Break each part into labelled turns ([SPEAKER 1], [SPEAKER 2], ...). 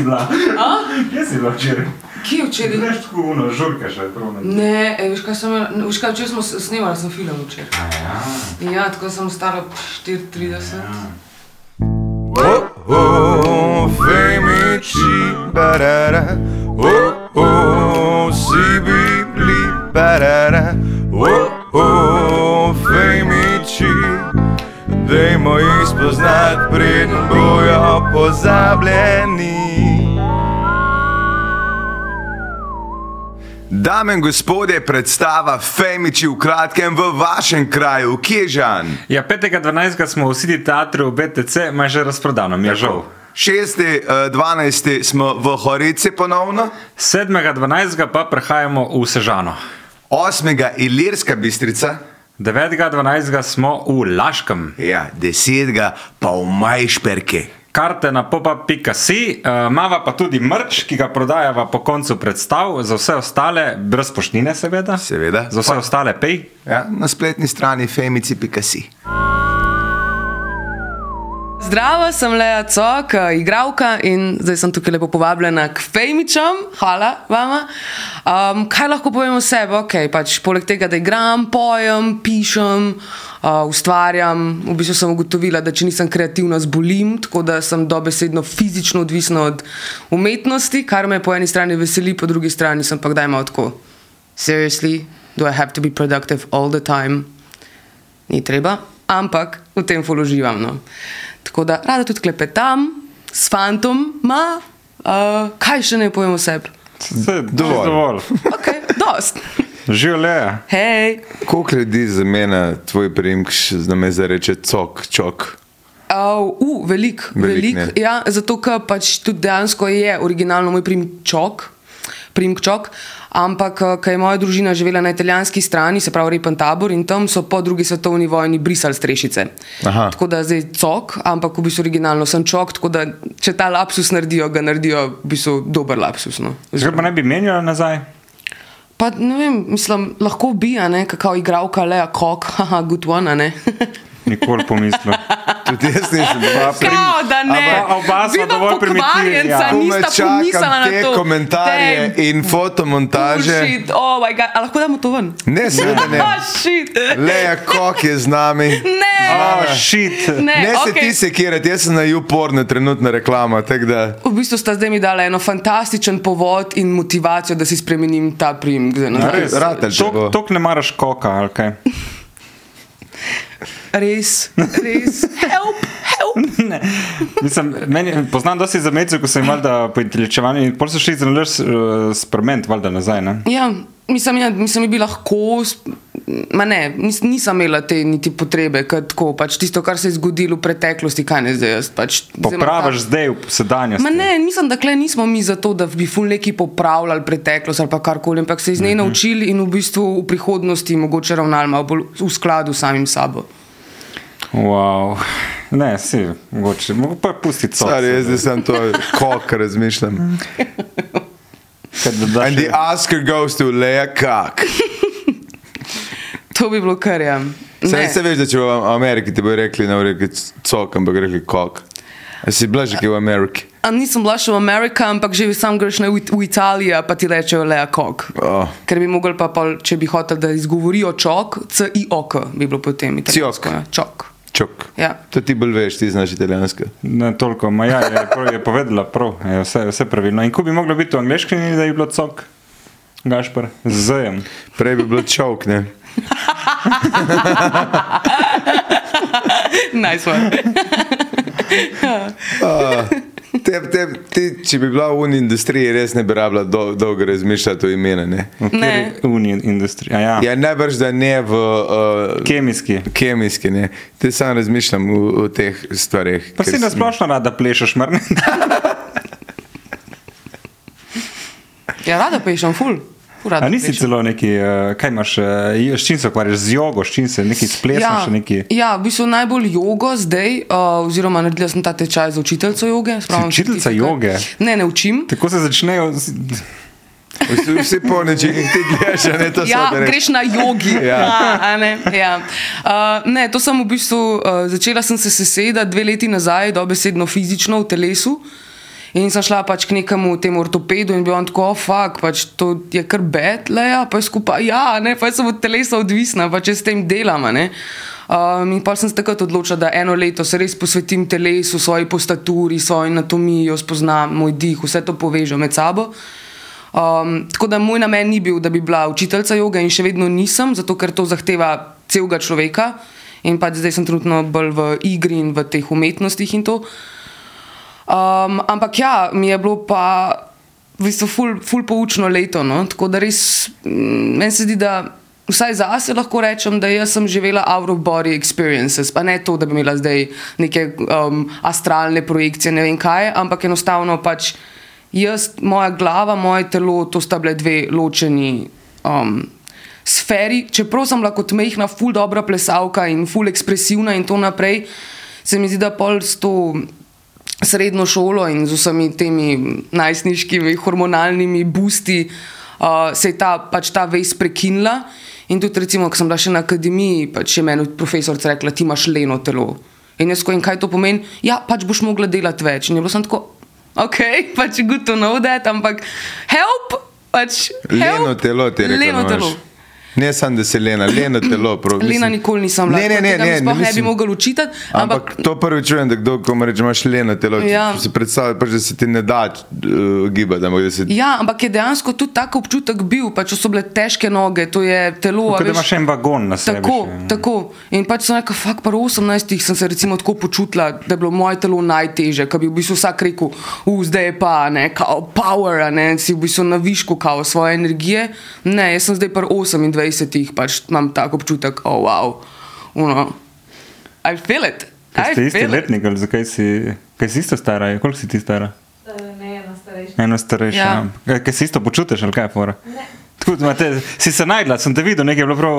[SPEAKER 1] si bila? Kje si bila včeraj?
[SPEAKER 2] Kje je včeraj?
[SPEAKER 1] Veš, tako uno, žurka še je prav.
[SPEAKER 2] Ne, e, veš kaj, sem, veš kaj, včeraj smo snemali sem film včeraj.
[SPEAKER 1] Ja,
[SPEAKER 2] Ja, tako sem stara 34.
[SPEAKER 3] Oh, oh, femici, barara. Oh, oh, si bibli, barara. Oh, oh, femici. Dajmo jih spoznati, preden bojo pozabljeni. Dame in gospodje, predstava Femiči v kratkem v vašem kraju, Kježan.
[SPEAKER 1] ja 5.12. smo v City teatru v BTC, ima že razprodano, mi je žal.
[SPEAKER 3] 6.12. smo v Horici ponovno,
[SPEAKER 1] 7.12. pa prehajamo v Sežano.
[SPEAKER 3] 8. Ilirska bistrica,
[SPEAKER 1] 9.12. smo v Laškem.
[SPEAKER 3] ja, 10. pa v Majšperke.
[SPEAKER 1] Karte na popa.si, uh, mava pa tudi mrč, ki ga prodajava po koncu predstav, za vse ostale, brez poštnine, seveda.
[SPEAKER 3] Seveda.
[SPEAKER 1] Za vse ostale pej.
[SPEAKER 3] Ja, na spletni strani femici.si.
[SPEAKER 2] Zdravo, sem Lea Cok, eh, igralka in zdaj sem tukaj lepo povabljena k Fejmičem. Hvala vama. Um, kaj lahko povem o sebi? Okay, pač, poleg tega, da igram, pojem, pišem, uh, ustvarjam, v bistvu sem ugotovila, da če nisem kreativna, zbolim, tako da sem dobesedno fizično odvisna od umetnosti, kar me po eni strani veseli, po drugi strani sem pa kdaj malo tako. Seriously, do I have to be productive all the time? ni treba, ampak v tem položivam. No. Tako da rada tudi klepetam s fantom, ma, uh, kaj še ne povem o sebi.
[SPEAKER 1] Vse,
[SPEAKER 3] Dovolj.
[SPEAKER 1] dovolj.
[SPEAKER 2] Ok, dost.
[SPEAKER 1] Živele.
[SPEAKER 2] Hej.
[SPEAKER 3] Koliko ljudi zamenja tvoj primek, da me zareče cok, čok?
[SPEAKER 2] Uh, uh, velik,
[SPEAKER 3] Velik,
[SPEAKER 2] velik. Ja, zato, ker pač tudi dejansko je originalno moj primek čok. Primek čok, ampak eh, ker je moja družina živela na italijanski strani, se pravi Repen tabor, in tam so po drugi svetovni vojni brisali strešice.
[SPEAKER 3] Aha.
[SPEAKER 2] Tako da zdaj cok, ampak v bistvu originalno sem čok, tako da če ta lapsus naredijo, ga naredijo v bistvu dober lapsus. No.
[SPEAKER 1] Zakaj pa ne bi menjala nazaj?
[SPEAKER 2] Pa ne vem, mislim, lahko bi, a ne, kakao igralka Lea Kok, haha, good one, a ne.
[SPEAKER 1] Nikoli pomislil.
[SPEAKER 3] Tudi jaz nisem bil
[SPEAKER 2] Kao, da ne.
[SPEAKER 1] Ampak oba sva dovolj
[SPEAKER 2] pokvarjenca,
[SPEAKER 1] ja.
[SPEAKER 2] Pomislila
[SPEAKER 3] čakam te
[SPEAKER 2] to.
[SPEAKER 3] komentarje
[SPEAKER 2] Damn.
[SPEAKER 3] in fotomontaže.
[SPEAKER 2] Bullshit, oh a lahko damo to ven?
[SPEAKER 3] Ne, seveda ne.
[SPEAKER 2] Shit.
[SPEAKER 3] Leja Kok je z nami.
[SPEAKER 2] Ne,
[SPEAKER 1] Oh, shit.
[SPEAKER 2] ne,
[SPEAKER 3] Ne se
[SPEAKER 2] okej.
[SPEAKER 3] ti sekirati, jaz sem na YouPorn trenutna reklama.
[SPEAKER 2] V bistvu sta zdaj mi dala eno fantastičen povod in motivacijo, da si spremenim ta primek.
[SPEAKER 1] Tok ne maraš koka, ali kaj?
[SPEAKER 2] Res, res. Help, help.
[SPEAKER 1] Ne. Mislim, meni, poznam dosti zamecev, ko sem imel da po inteličevanju in pol so šli zelo uh, spremeniti, valjda nazaj. Ne?
[SPEAKER 2] Ja, mislim, ja, mislim, bi lahko, ma ne, nis, nisem imela te niti potrebe, ker tako, pač tisto, kar se je zgodilo v preteklosti, kaj ne zdaj, jaz pač.
[SPEAKER 1] Popraviš zdaj v sedanjosti.
[SPEAKER 2] Ma ne, mislim, da kle nismo mi zato, da bi ful neki popravljali preteklost ali karkoli, ampak se iz nje naučili in v bistvu v prihodnosti mogoče ravnali malo bolj v skladu s samim sabo.
[SPEAKER 1] Wow. Ne, si, mogoče, mogo pa pustiti so.
[SPEAKER 3] Stari, jaz zdaj sem to kok razmišljam. And the Oscar goes to Leja Kok.
[SPEAKER 2] To bi bilo kar ja.
[SPEAKER 3] Saj se veš, da če v Ameriki ti bodo rekli, ne bodo rekli cok, ampak rekli kok. A si blažek v Ameriki.
[SPEAKER 2] A nisem bila še v Ameriki, ampak že sam greš na, v, v Italijo, pa ti rečejo Lea Kok.
[SPEAKER 3] Oh.
[SPEAKER 2] Ker bi mogli pa, pol, če bi hotel, da izgovorijo čok, C-I-O-K bi bilo potem italijansko. Ja. Čok.
[SPEAKER 3] Čok.
[SPEAKER 2] Ja.
[SPEAKER 3] To ti bolj veš, ti znaš italijansko.
[SPEAKER 1] Ne toliko, ma ja, je, prav, je povedala prav, je vse, vse pravilno. In ko bi moglo biti v angleščini, da je bilo cok, gašpar, z zajem.
[SPEAKER 3] Prej bi bilo čovk, ne?
[SPEAKER 2] nice one.
[SPEAKER 3] Te, te, ti, če bi bila v industriji, res ne bi rabila dol, dolgo razmišljati o imenu. Ne?
[SPEAKER 2] Ne.
[SPEAKER 1] Unij industrija. Ja.
[SPEAKER 3] Ja, najbrž da ne v uh,
[SPEAKER 1] Kemijski.
[SPEAKER 3] kemijski. Ne? Te sam razmišljam v, v teh stvareh.
[SPEAKER 1] Pa si
[SPEAKER 3] sem-
[SPEAKER 1] nasplošno rada plešeš, mar ne?
[SPEAKER 2] Ja, rada pišem, ful. Rada
[SPEAKER 1] A nisi
[SPEAKER 2] plešem.
[SPEAKER 1] celo neki, uh, kaj imaš, uh, s čim se ukvarjaš, z jogo, s čim se, neki splesam
[SPEAKER 2] Ja,
[SPEAKER 1] neki.
[SPEAKER 2] ja, v bistvu najbolj jogo zdaj, uh, oziroma naredila sem ta tečaj za učiteljico joge. spravim
[SPEAKER 1] učiteljica joge?
[SPEAKER 2] Ne, ne učim.
[SPEAKER 1] Tako se začnejo.
[SPEAKER 3] Vsi, vsi poneči, ki ti gledaš, a ne to
[SPEAKER 2] Ja,
[SPEAKER 3] so
[SPEAKER 2] greš na jogi.
[SPEAKER 3] Ja.
[SPEAKER 2] A, a ne, ja. uh, ne, to sem v bistvu uh, začela sem se sesedati dve leti nazaj, dobesedno fizično v telesu. In sem šla pač k nekemu temu ortopedu in bil on tako, oh, fuck, pač to je kar bed, le ja, pa skupaj, ja, ne, pa sem od telesa odvisna, pa če s tem delam. Um, in pa sem se takrat odločila, da eno leto se res posvetim telesu, svoji postaturi, svoji anatomiji, spoznam moj dih, vse to povežem med sabo. Um, tako da moj namen ni bil, da bi bila učiteljica joge in še vedno nisem, zato ker to zahteva celega človeka in pač zdaj sem trenutno bolj v igri in v teh umetnostih in to. Um, ampak ja, mi je bilo pa v bistvu ful, ful poučno leto. No? Tako da res mm, meni se zdi, da vsaj za sebe lahko rečem, da jaz sem živela out of body experiences. Pa ne to, da bi imela zdaj neke um, astralne projekcije, ne vem kaj, ampak enostavno pač jaz, moja glava, moje telo, to sta bile dve ločeni. Um, Sferi, čeprav sem lahko mehna, ful dobra plesalka in ful ekspresivna, in to naprej, se mi zdi, da pol s to srednjo šolo in z vsemi temi najstniškimi hormonalnimi busti, uh, se je ta, pač ta vez prekinila. In tudi, recimo, ko sem bila še na akademiji, pač je meni profesorica rekla: ti imaš leno telo. In jaz, ko in kaj to pomeni, ja, pač boš mogla delati več. In je bilo sem tako, ok, pač good to know that, ampak help, pač. Help,
[SPEAKER 3] Leno telo je rekel.
[SPEAKER 2] Leno
[SPEAKER 3] da imaš. Ne samo, da si lena, leno telo. Prav,
[SPEAKER 2] Lena nikoli nisem bila.
[SPEAKER 3] Ne, ne, ne, ne,
[SPEAKER 2] ne, ne bi mogel učitati.
[SPEAKER 3] Ampak,
[SPEAKER 2] Ampak,
[SPEAKER 3] to prvi čujem, da kdo komu reče, imaš leno telo.
[SPEAKER 2] Ja.
[SPEAKER 3] Si predstavljaš, pač, da se ti ne da uh, gibati. ampak se-
[SPEAKER 2] ja, ampak je dejansko tudi tak občutek bil, pač so bile težke noge, to je telo. a
[SPEAKER 1] Kot da imaš en vagon na sebi.
[SPEAKER 2] Tako,
[SPEAKER 1] še.
[SPEAKER 2] tako. In pač sem rekel, fakt, pa v 18 sem se recimo tako počutila, da je bilo moje telo najtežje, ker bi v bistvu vsak rekel, uh, zdaj je pa, ne, kao power, ne, si v bistvu na višku kao svoje energije. Ne, jaz sem zdaj pa 28, pač imam tak občutek, oh wow, uno, I feel it.
[SPEAKER 1] Kaj
[SPEAKER 2] I
[SPEAKER 1] ste isti
[SPEAKER 2] feel it.
[SPEAKER 1] letnik ali zakaj si, kaj si isto stara? Koliko si ti stara?
[SPEAKER 4] Ne, eno starejše.
[SPEAKER 1] Eno starejša.
[SPEAKER 2] Ja.
[SPEAKER 1] Kaj, kaj si isto počutiš ali kaj je fora? Tako, ma, te, si se najdla, sem te videl, nekaj je bilo prav.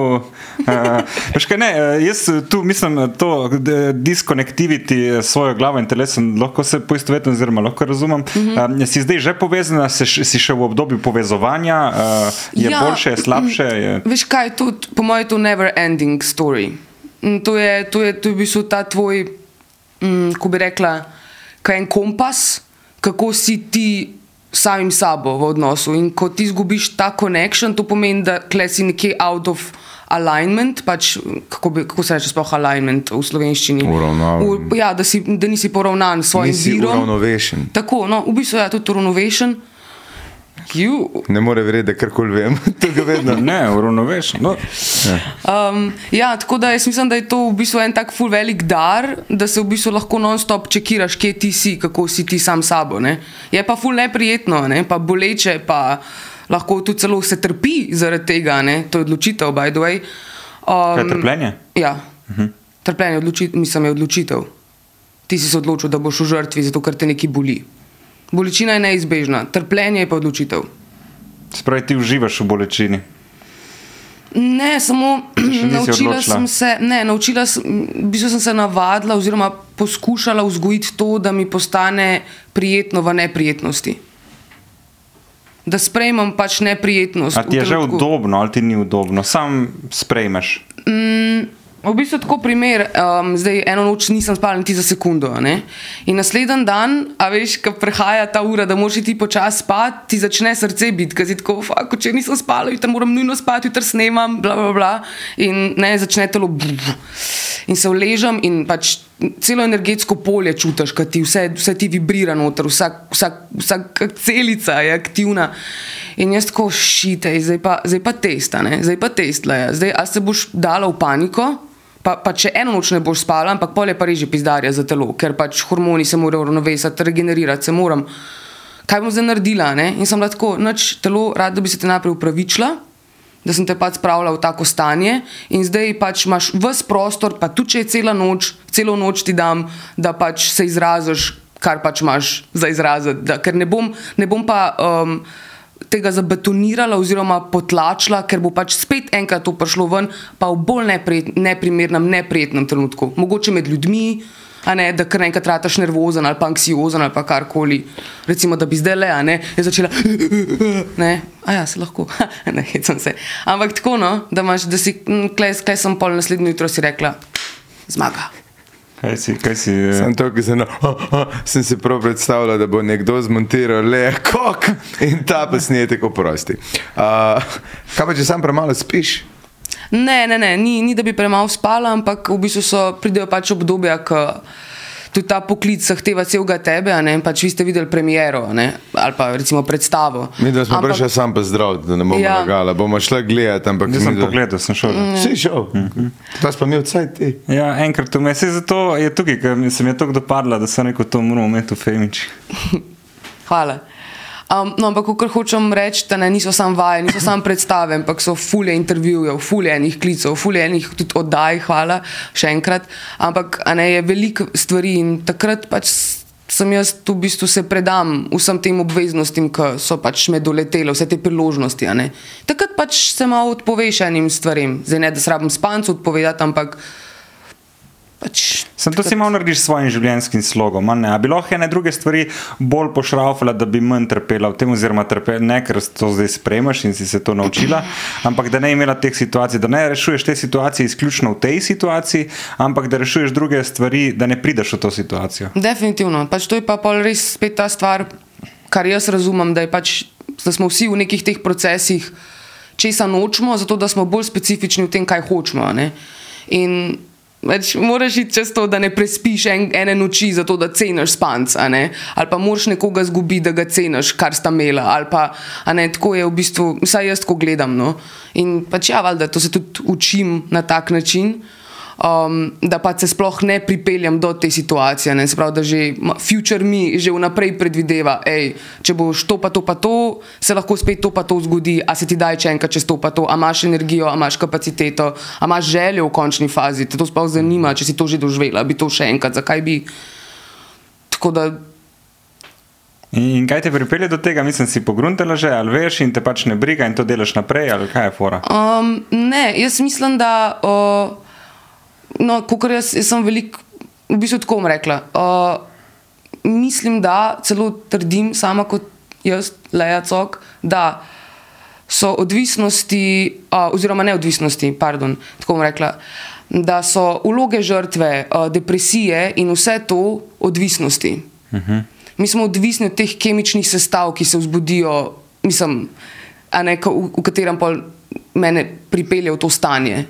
[SPEAKER 1] Uh, kaj, ne, eh, jaz tu mislim, eh, to d- disconnectivity s svojo glavo in telesom lahko se poistovetim, oziroma lahko razumem. Uh -huh. uh, si zdaj že povezana, se, š- si še v obdobju povezovanja, uh, je ja. Boljše, je slabše. Je...
[SPEAKER 2] Veš kaj, tudi, po mojem, je to never ending story. Mm, To je, to je, to je v bistvu ta tvoj, mm, ko bi rekla, kaj je en kompas, kako si ti samim sabo v odnosu. In ko ti izgubiš ta connection, to pomeni, da kle si nekje out of alignment, pač, kako, bi, kako se reče sploh alignment v slovenščini.
[SPEAKER 3] Uravnavan.
[SPEAKER 2] V- Ja, da, si, da nisi poravnan s svojim
[SPEAKER 3] Nisi
[SPEAKER 2] virom.
[SPEAKER 3] uravnovešen.
[SPEAKER 2] Tako, no, v bistvu je ja, tudi uravnovešen. You.
[SPEAKER 3] Ne more verjeti, da karkoli vem. to ga vedno.
[SPEAKER 1] Ne, uravnovešen. No,
[SPEAKER 2] Um, ja, tako da jaz mislim, da je to v bistvu en tak ful velik dar, da se v bistvu lahko non-stop čekiraš, kje ti si, kako si ti sam s sabo. Ne? Je pa ful neprijetno, ne? pa boleče, pa lahko tudi celo se trpi zaradi tega, ne? to je odločitev, by the way.
[SPEAKER 1] kaj je
[SPEAKER 2] Um,
[SPEAKER 1] trpljenje?
[SPEAKER 2] ja, trpljenje odločitev, mislim, je odločitev. Ti si se odločil, da boš v žrtvi, zato ker te nekaj boli. Bolečina je neizbežna, trpljenje je pa odločitev.
[SPEAKER 1] Spravi, ti uživaš v bolečini.
[SPEAKER 2] Ne, samo naučila
[SPEAKER 1] odločila?
[SPEAKER 2] sem se, ne, naučila sem, v bistvu sem se navadila, oziroma poskušala vzgojiti to, da mi postane prijetno v neprijetnosti. Da sprejmem pač neprijetnost.
[SPEAKER 1] A ti je
[SPEAKER 2] v
[SPEAKER 1] že
[SPEAKER 2] trenutku.
[SPEAKER 1] udobno ali ti ni udobno, sam sprejmeš.
[SPEAKER 2] V bistvu tako primer, um, zdaj eno noč nisem spala niti za sekundo. Ne? In naslednji dan, a veš, ko prehaja ta ura, da moraš ti počasi spati, ti začne srce biti, ker si tako, fuck, če nisem spala, jutri moram nujno spati, jutri snemam, bla, bla, bla. In ne, začne telo. brr. In se uležem in pač celo energetsko polje čutiš, ker ti vse, vse ti vibrira noter, vsak, vsak, vsaka celica je aktivna. In jaz tako šite, zdaj pa, zdaj pa testa, ne? zdaj pa test, le. zdaj a se boš dala v paniko. Pa, pa če eno noč ne boš spala, ampak pol je pa reži pizdarja za telo, ker pač hormoni se morajo uravnovesati, regenerirati se moram. Kaj bom zdaj naredila? Ne? In sem bila tako, noč telo, rad da bi se te najprej upravičila, da sem te pač spravila v tako stanje in zdaj pač imaš vse prostor, pa tudi če je cela noč, celo noč ti dam, da pač se izraziš, kar pač imaš za izraziti. Da, ker ne bom, ne bom pa. Um, Tega zabetonirala, oziroma potlačila, ker bo pač spet enkrat to prišlo ven, pa v bolj neprijet, neprimernem, neprijetnem trenutku. Mogoče med ljudmi, a ne, da kar naenkrat rataš nervozen ali pa anksiozen ali pa karkoli. Recimo, da bi zdaj le, a ne, je začela. Ne, a ja, se lahko, ne, hecam se. Ampak tako, no, da imaš, da si, klej, klej sem pol naslednjo jutro si rekla, zmaga.
[SPEAKER 1] Kaj si, kaj si? eh,
[SPEAKER 3] Sem to, ki sem, no, oh, oh, sem si prav predstavljal, da bo nekdo zmontiral le kok in ta posnetek oprosti. Uh, kaj pa če sam premalo spiš?
[SPEAKER 2] Ne, ne, ne, ni, ni da bi premalo spala, ampak v bistvu so, pridejo pač obdobja, ko tudi ta poklic zahteva celega tebe, a ne, pač vi ste videli premiero, a ne, ali pa recimo predstavo.
[SPEAKER 3] Mi da smo
[SPEAKER 2] Ampak-
[SPEAKER 3] prišli sam pa zdrav, da ne bomo ja.
[SPEAKER 2] Ja.
[SPEAKER 3] lagali, bomo šli gledati, ampak
[SPEAKER 1] Nisem
[SPEAKER 3] midva-
[SPEAKER 1] pogledal, sem šel.
[SPEAKER 3] Si šel. To smo mi odsaj ti.
[SPEAKER 1] Ja, enkrat vmes, zato je tukaj, ker mi se mi je tako dopadlo, da sem rekel, to moramo imeti v Femiči.
[SPEAKER 2] Hvala. Um, no, ampak, kar hočem reči, da ne, niso samo vaje, niso samo predstave, ampak so fulje intervjujev, fulje enih klicev, fulje enih tudi oddaj, hvala še enkrat. Ampak ne, je veliko stvari in takrat pač sem jaz tu v bistvu se predam vsem tem obveznostim, ki so pač me doletele, vse te priložnosti. Takrat pač se malo odpoveš enim stvarem. Zdaj ne, da se rabim spancu odpovedati, ampak pač.
[SPEAKER 1] Sem to si malo narediš s svojim življenjskim slogom, a ne? A bi lahko ene druge stvari bolj pošraufala, da bi manj trpela v tem, oziroma trpela, ne ker to zdaj spremaš in si se to naučila, ampak da ne imela teh situacij, da ne rešuješ te situacije izključno v tej situaciji, ampak da rešuješ druge stvari, da ne prideš v to situacijo.
[SPEAKER 2] Definitivno. Pač to je pa res spet ta stvar, kar jaz razumem, da, pač, da smo vsi v nekih teh procesih, česa nočemo, zato da smo bolj specifični v tem, kaj hočemo. ne. In več moraš iti čez to, da ne prespiš en, ene noči, zato da ceniš spanc, a ne? ali pa moraš nekoga zgubiti, da ga ceniš, kar sta imela. ali Pa, ne, tako je v bistvu, vsaj jaz ko gledam. No? In pač ja, valjda, to se tudi učim na tak način um, da pa se sploh ne pripeljem do te situacije. Ne? Se pravi, da že future mi že vnaprej predvideva, ej, če boš to pa to pa to, se lahko spet to pa to zgodi, a se ti daj če enkrat čez to pa to, a imaš energijo, a imaš kapaciteto, a imaš željo v končni fazi, te to sploh zanima, če si to že doživela, bi to še enkrat, zakaj bi. Tako da
[SPEAKER 1] in kaj te pripelje do tega, mislim, si pogruntala že, ali veš in te pač ne briga in to delaš naprej, ali kaj je fora?
[SPEAKER 2] Um, ne, jaz mislim, da. Uh, no, kot jaz, jaz sem veliko, v bistvu tako rekla. Uh, mislim, da celo trdim, sama kot jaz, Leja Cok, da so odvisnosti, uh, oziroma neodvisnosti, pardon, tako bom rekla. Da so vloge žrtve, uh, depresije in vse to odvisnosti. Uh -huh. Mi smo odvisni od teh kemičnih sestav, ki se vzbudijo, mislim, ne, v, v katerem pol mene pripelje v to stanje.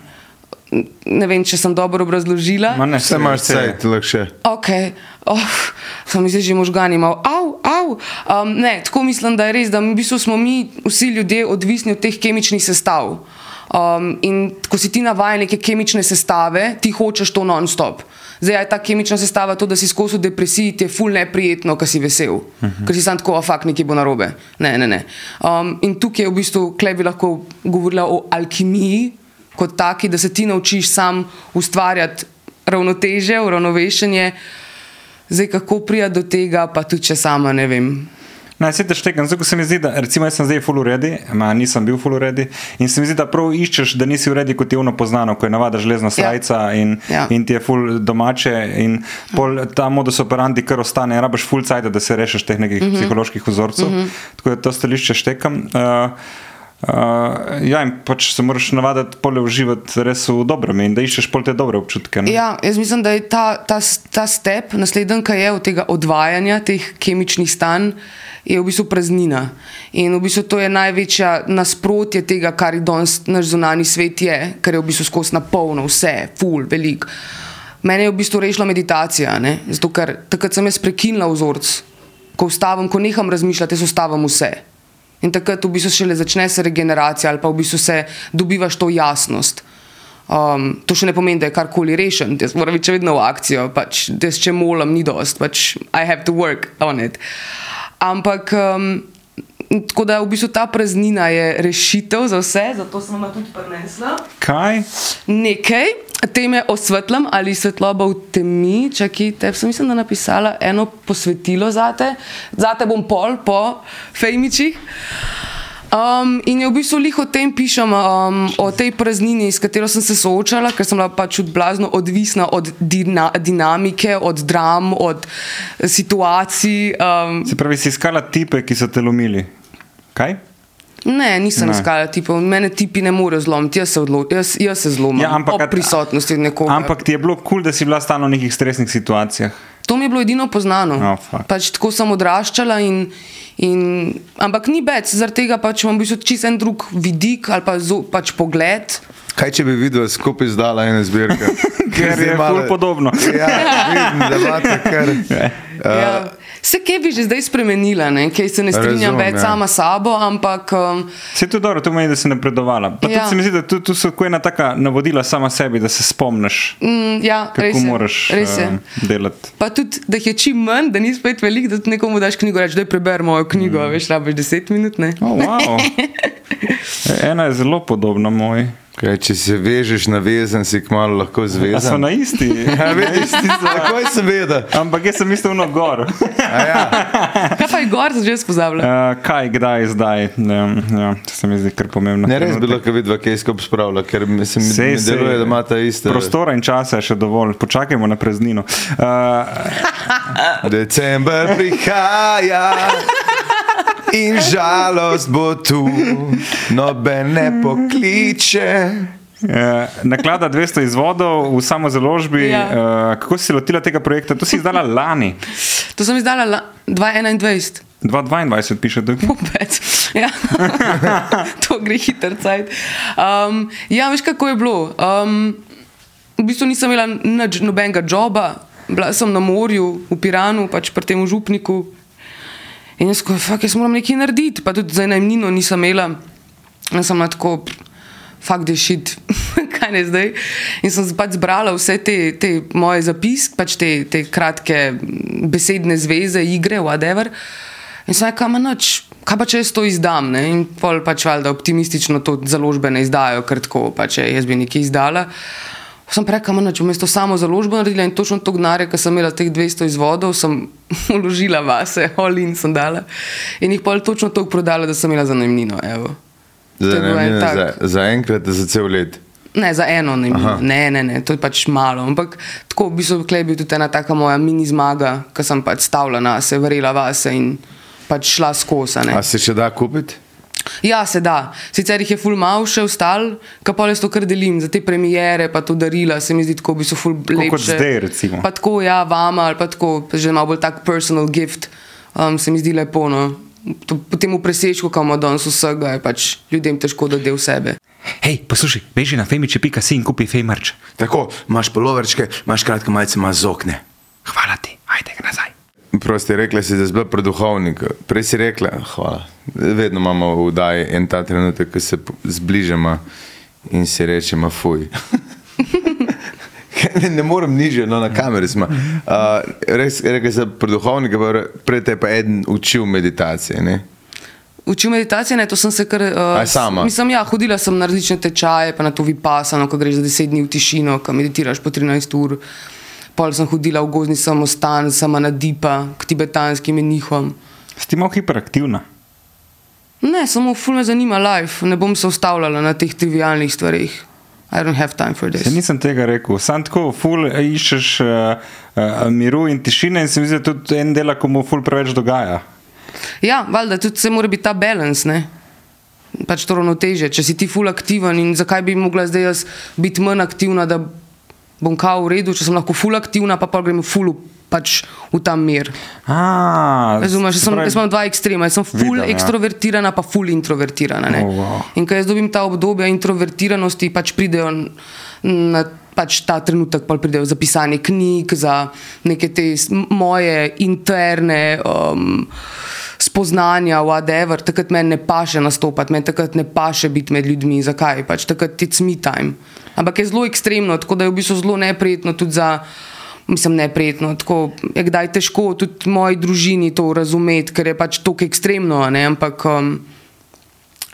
[SPEAKER 2] Ne vem, če sem dobro obrazložila.
[SPEAKER 1] Ma ne,
[SPEAKER 3] Vse imaš cajt, lahko še.
[SPEAKER 2] Ok, oh, sem zdaj že možgani imel, av, av. Um, ne, tako mislim, da je res, da v bistvu smo mi vsi ljudje odvisni od teh kemičnih sestav. Um, in ko si ti navajen neke kemične sestave, ti hočeš to non-stop. Zdaj je ta kemična sestava to, da si skozi v depresiji, ti je ful neprijetno, ker si vesel, uh -huh. ker si sam tako, a fakt nekaj bo narobe. Ne, ne, ne. Um, in tukaj je v bistvu, klej bi lahko govorila o alkimiji, kot taki, da se ti naučiš sam ustvarjati ravnoteže, uravnovešenje. Zdaj, kako prija do tega, pa tudi če sama ne vem.
[SPEAKER 1] Naj se teštekam, zato se mi zdi, da recimo jaz sem zdaj full uredi, ma nisem bil full uredi in se mi zdi, da prav iščeš, da nisi uredi kot je ono poznano, ko je navada železna srajca in,
[SPEAKER 2] Ja.
[SPEAKER 1] in ti je full domače in pol ta modus operandi kar ostane, rabaš full cajt, da se rešiš teh nekih mm -hmm. psiholoških vzorcev, mm -hmm. tako da to stališče štekam. Uh, Uh, ja, in pač se moraš navaditi pole uživati res v dobrem in da iščeš pol te dobre občutke. ne.
[SPEAKER 2] Ja, jaz mislim, da je ta, ta, ta step, naslednji, ki je od tega odvajanja teh kemičnih stanj, je v bistvu praznina. In v bistvu to je največja nasprotje tega, kar je danes naš zunani svet, je, ker je v bistvu skozi napolno vse, full, velik. Mene je v bistvu rešila meditacija, ne? zato ker takrat sem jaz prekinila vzorc, ko ustavim, ko neham razmišljati, jaz ustavim vse. In takrat v bistvu šele začne se regeneracija ali pa v bistvu se dobivaš to jasnost. Um, to še ne pomeni, da je karkoli rešen, jaz moram biti še vedno v akcijo, pač, da če molam, ni dost, pač I have to work on it. Ampak, um, tako da v bistvu ta praznina je rešitev za vse, zato sem vam tudi prinesla
[SPEAKER 1] Kaj?
[SPEAKER 2] nekaj, teme osvetlim ali svetloba v temi. Čakaj, te sem mislim, da napisala eno posvetilo zate, zate bom pol po fejmičih. Um, in je v bistvu lih o tem pišem, um, o tej praznini, s katero sem se soočala, ker sem bila pač odblazno odvisna od dina, dinamike, od dram, od situacij. Um,
[SPEAKER 1] Se pravi, si iskala tipe, ki so te lomili. Kaj?
[SPEAKER 2] Ne, nisem
[SPEAKER 1] Ne.
[SPEAKER 2] iskala tipov, mene tipi ne morejo zlomiti, jaz se, odlo, jaz, jaz se zlomim
[SPEAKER 1] Ja, ampak-
[SPEAKER 2] ob prisotnosti nekoga.
[SPEAKER 1] Ampak ti je bilo kul, cool, da si bila stalno v nekih stresnih situacijah.
[SPEAKER 2] To mi je bilo edino poznano.
[SPEAKER 1] Oh,
[SPEAKER 2] pač tako sem odraščala, in, in, ampak ni več, zaradi tega pač imam v bistvu čisto en drug vidik ali pa zo, pač pogled.
[SPEAKER 3] Kaj če bi videl skupaj zdala ena zbirka?
[SPEAKER 1] Ker je ful podobno.
[SPEAKER 3] Ja, vidim, da imate kar.
[SPEAKER 2] Ja. Vse kaj bi že zdaj spremenila, ne? kaj se ne strinjam
[SPEAKER 3] Razumem,
[SPEAKER 2] več
[SPEAKER 3] ja.
[SPEAKER 2] sama s sabo, ampak um,
[SPEAKER 1] Se je to dobro, to pomeni, da si napredovala. Pa ja. Tudi se mi zdi, da tu, tu so ena taka navodila sama sebi, da se spomniš,
[SPEAKER 2] mm, ja,
[SPEAKER 1] kako
[SPEAKER 2] res je,
[SPEAKER 1] moraš
[SPEAKER 2] res je.
[SPEAKER 1] uh, delati.
[SPEAKER 2] Pa tudi, da jih je čim manj, da ni spet veliko, da nekomu daš knjigo, reči, da je preber mojo knjigo, mm. veš, rabiš 10 minut. Ne?
[SPEAKER 1] Oh, wow. Ena je zelo podobna moji.
[SPEAKER 3] Kaj, če se vežeš na vezen, si kmalo lahko
[SPEAKER 1] A so
[SPEAKER 3] zvezan.
[SPEAKER 1] na isti?
[SPEAKER 3] Ja, vidiš, takoj sem vedel.
[SPEAKER 1] Ampak jaz sem mislil na gor.
[SPEAKER 3] A Ja.
[SPEAKER 2] Kaj pa je gor, sem že spozabila.
[SPEAKER 1] Uh, kaj, kdaj, zdaj. Ja, ja, to se mi zdi kar pomembno.
[SPEAKER 3] Ne res bi lahko vidva, kaj skupaj spravlja, ker mi se mi,
[SPEAKER 1] Sej,
[SPEAKER 3] mi
[SPEAKER 1] sej.
[SPEAKER 3] deluje, da ima ta ista.
[SPEAKER 1] Prostora in časa je še dovolj, počakajmo na preznino. Uh,
[SPEAKER 3] December prihaja in žalost bo tu, noben ne pokliče.
[SPEAKER 1] Uh, naklada 200 izvodov v samo založbi.
[SPEAKER 2] Ja.
[SPEAKER 1] Uh, kako si se lotila tega projekta? To si izdala lani,
[SPEAKER 2] To sem izdala la- 2021.
[SPEAKER 1] 2022, piše tukaj.
[SPEAKER 2] Pupec. Ja. to gre hiter cajt. Um, ja, veš kako je bilo. Um, v bistvu nisem imela nič, nobenega joba, bila sem na morju, v Piranu, pač pri tem župniku. In jaz, ko, fuck, jaz moram nekaj narediti, pa tudi za najmnino nisem imela. Jaz sem tako, fakt je šit, kaj ne zdaj. In sem pač zbrala vse te, te moje zapiske, pač te, te kratke besedne zveze, igre, whatever. In sem rekla, noč, kaj pa če jaz to izdam? Ne? In pol pač valjda optimistično to založbe ne izdajo, ker tako pač če jaz bi nekaj izdala. Sem rekla, noč, vmes to samo založbo naredila in točno to gnare, ki sem imela teh 200 izvodov, sem uložila vase, olin sem dala. In jih pol točno toliko prodala, da sem imela za. To
[SPEAKER 3] Za,
[SPEAKER 2] tak.
[SPEAKER 3] za, za enkrat, za cel let.
[SPEAKER 2] Ne, za eno ne, ne, ne, ne, to je pač malo. Ampak tako v bistvu je bil tudi ena taka moja mini zmaga, ki sem pač stavila na se, verjela vase in pač šla skozi. a ne.
[SPEAKER 3] A se še da kupiti?
[SPEAKER 2] Ja, se da. Sicer jih je ful mal še ostal, ka pa jaz to kar delim za te premijere, pa to darila, se mi zdi tako, bi so ful lepše.
[SPEAKER 1] kot zdaj, recimo.
[SPEAKER 2] Pa tako, ja, vama ali pa tako, pa že malo bolj tak personal gift, um, se mi zdi lepo. No. To, potem v presežku, kam imamo danes vsega, je pač ljudem težko da del sebe.
[SPEAKER 1] Hej, poslušaj, beži na femiče.si in kupi fejmarč.
[SPEAKER 3] Tako, imaš poloverčke, imaš kratke majice, imaš zokne.
[SPEAKER 1] Hvala ti, ajde ga nazaj.
[SPEAKER 3] Prosti, rekla si, da si bila preduhovnik. Prej si rekla, hvala. Vedno imamo v daji en ta trenutek, ko se zbližamo in si rečemo, fuj. ne, ne morem niže, no na kameri smo. Uh, res, rekla si preduhovnik, prej te je pa eden učil meditacije. Ne?
[SPEAKER 2] Učil meditacije, ne, to sem se kar. Uh,
[SPEAKER 3] sama?
[SPEAKER 2] Mislim, ja, hodila sem na različne tečaje, pa na to vipasano, ko greš za 10 dni v tišino, ko meditiraš po 13 ur. Pol sem hodila v gozni samostan, sama na dipa, k tibetanskim menihom.
[SPEAKER 1] Si ti malo hiperaktivna?
[SPEAKER 2] Ne, samo ful me zanima life, ne bom se ustavljala na teh trivialnih stvarih. I don't have time for this.
[SPEAKER 1] Se nisem tega rekel. Sam tako, ful iščeš uh, uh, miru in tišine in se mi zdi, da tudi en dela, ko mu ful preveč dogaja.
[SPEAKER 2] Ja, valjda, tudi se mora biti ta balans, ne? Pač to ravnoteže. Če si ti ful aktiven in zakaj bi mogla zdaj jaz biti manj aktivna, da bom kao v redu, če sem lahko ful aktivna, pa pa grem ful pač v ta mir. Razumeš, jaz,
[SPEAKER 1] se
[SPEAKER 2] sem, jaz imam dva ekstrema, jaz sem ful
[SPEAKER 1] Vidim, ja.
[SPEAKER 2] ekstrovertirana, pa ful introvertirana. ne.
[SPEAKER 1] Oh, wow.
[SPEAKER 2] In ko jaz dobim ta obdobja introvertiranosti, pač pridejo na pač ta trenutek, pa pridejo za pisanje knjig, za neke te moje interne. Um, Spoznanja, whatever, takrat meni ne paše nastopati, meni takrat ne paše biti med ljudmi. Zakaj? Pač takrat it's me time. Ampak je zelo ekstremno, tako da je v bistvu zelo neprijetno tudi za, mislim, neprijetno. Tako je kdaj težko tudi moji družini to razumeti, ker je pač tako ekstremno, ne? ampak um,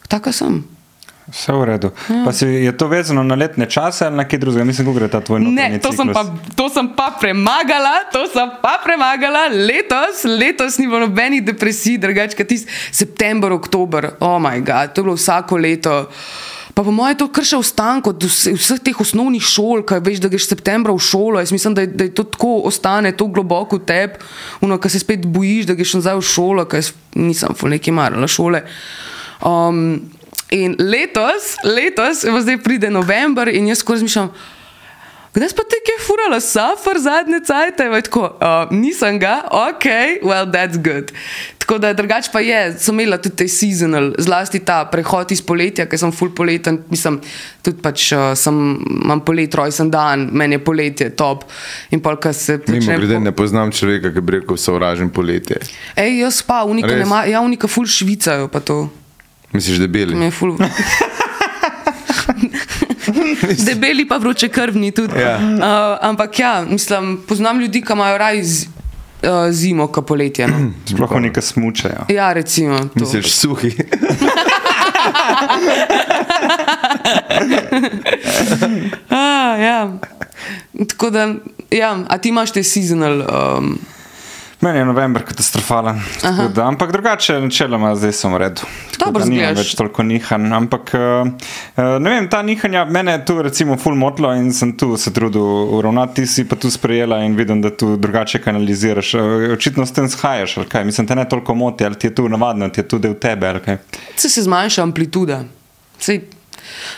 [SPEAKER 2] taka sem.
[SPEAKER 1] Vse v redu. Pa si, je to vezano na letne čase ali na kaj drugega? Mislim, kako gre ta tvoj
[SPEAKER 2] Ne,
[SPEAKER 1] notranji
[SPEAKER 2] to sem,
[SPEAKER 1] ciklus?
[SPEAKER 2] pa, to sem pa premagala, to sem pa premagala letos, letos ni bilo nobenih depresij, drugače kot tisti september, oktober, oh moj bog, to je bilo vsako leto. Pa po mojem je to kar še ostank od vse- vseh teh osnovnih šol, kaj veš, da greš septembra v šolo. Jaz mislim, da je, da je to tako ostane, tako globoko v tebi, uno, ki se spet bojiš, da greš nazaj v šolo, ker jaz nisem ful neki marala šole. Um, in letos, letos, zdaj pride november in jaz skozi razmišljam. Kdaj pa te je furala safar zadnje cajte? Tako, uh, nisem ga, ok, well, that's good. Tako da drugače pa je, sem imela tudi te seasonal, zlasti ta prehod iz poletja, ker sem full poleten, mislim, tudi pač uh, sem, imam polet, rojsten dan, meni je poletje top. In polka se
[SPEAKER 3] Mimo
[SPEAKER 2] prične.
[SPEAKER 3] grede ne poznam človeka, ki bi rekel, sovražim poletje.
[SPEAKER 2] Ej, jaz pa, unika,
[SPEAKER 3] Res?
[SPEAKER 2] ma, ja, unika full švicajo pa to.
[SPEAKER 3] Misliš, da beli?
[SPEAKER 2] Mi je ful. Debeli pa vroče krvni tudi.
[SPEAKER 3] Ja.
[SPEAKER 2] Uh, ampak ja, mislim, poznam ljudi, ki imajo raj z, uh, zimo, kot poletje. No.
[SPEAKER 1] Sploh nekaj smučajo.
[SPEAKER 2] Ja, recimo. to.
[SPEAKER 3] Misliš, suhi?
[SPEAKER 2] A, ja. Tako da, ja, a ti imaš te seasonal. Um,
[SPEAKER 1] Meni je november katastrofalen. Da, ampak drugače, načeloma, zdaj sem v redu.
[SPEAKER 2] Dobro
[SPEAKER 1] da nimam več toliko nihanj. Ampak uh, uh, ne vem, ta nihanja mene je tu recimo full motlo in sem tu se trudil uravnati, ti si pa tu sprejela in vidim, da tu drugače kanaliziraš. Uh, očitno s tem shajaš, ali kaj? Mislim, te ne toliko moti, ali ti je tu navadno, ti je tu del tebe, ali kaj.
[SPEAKER 2] se, se zmanjša amplituda. Sej,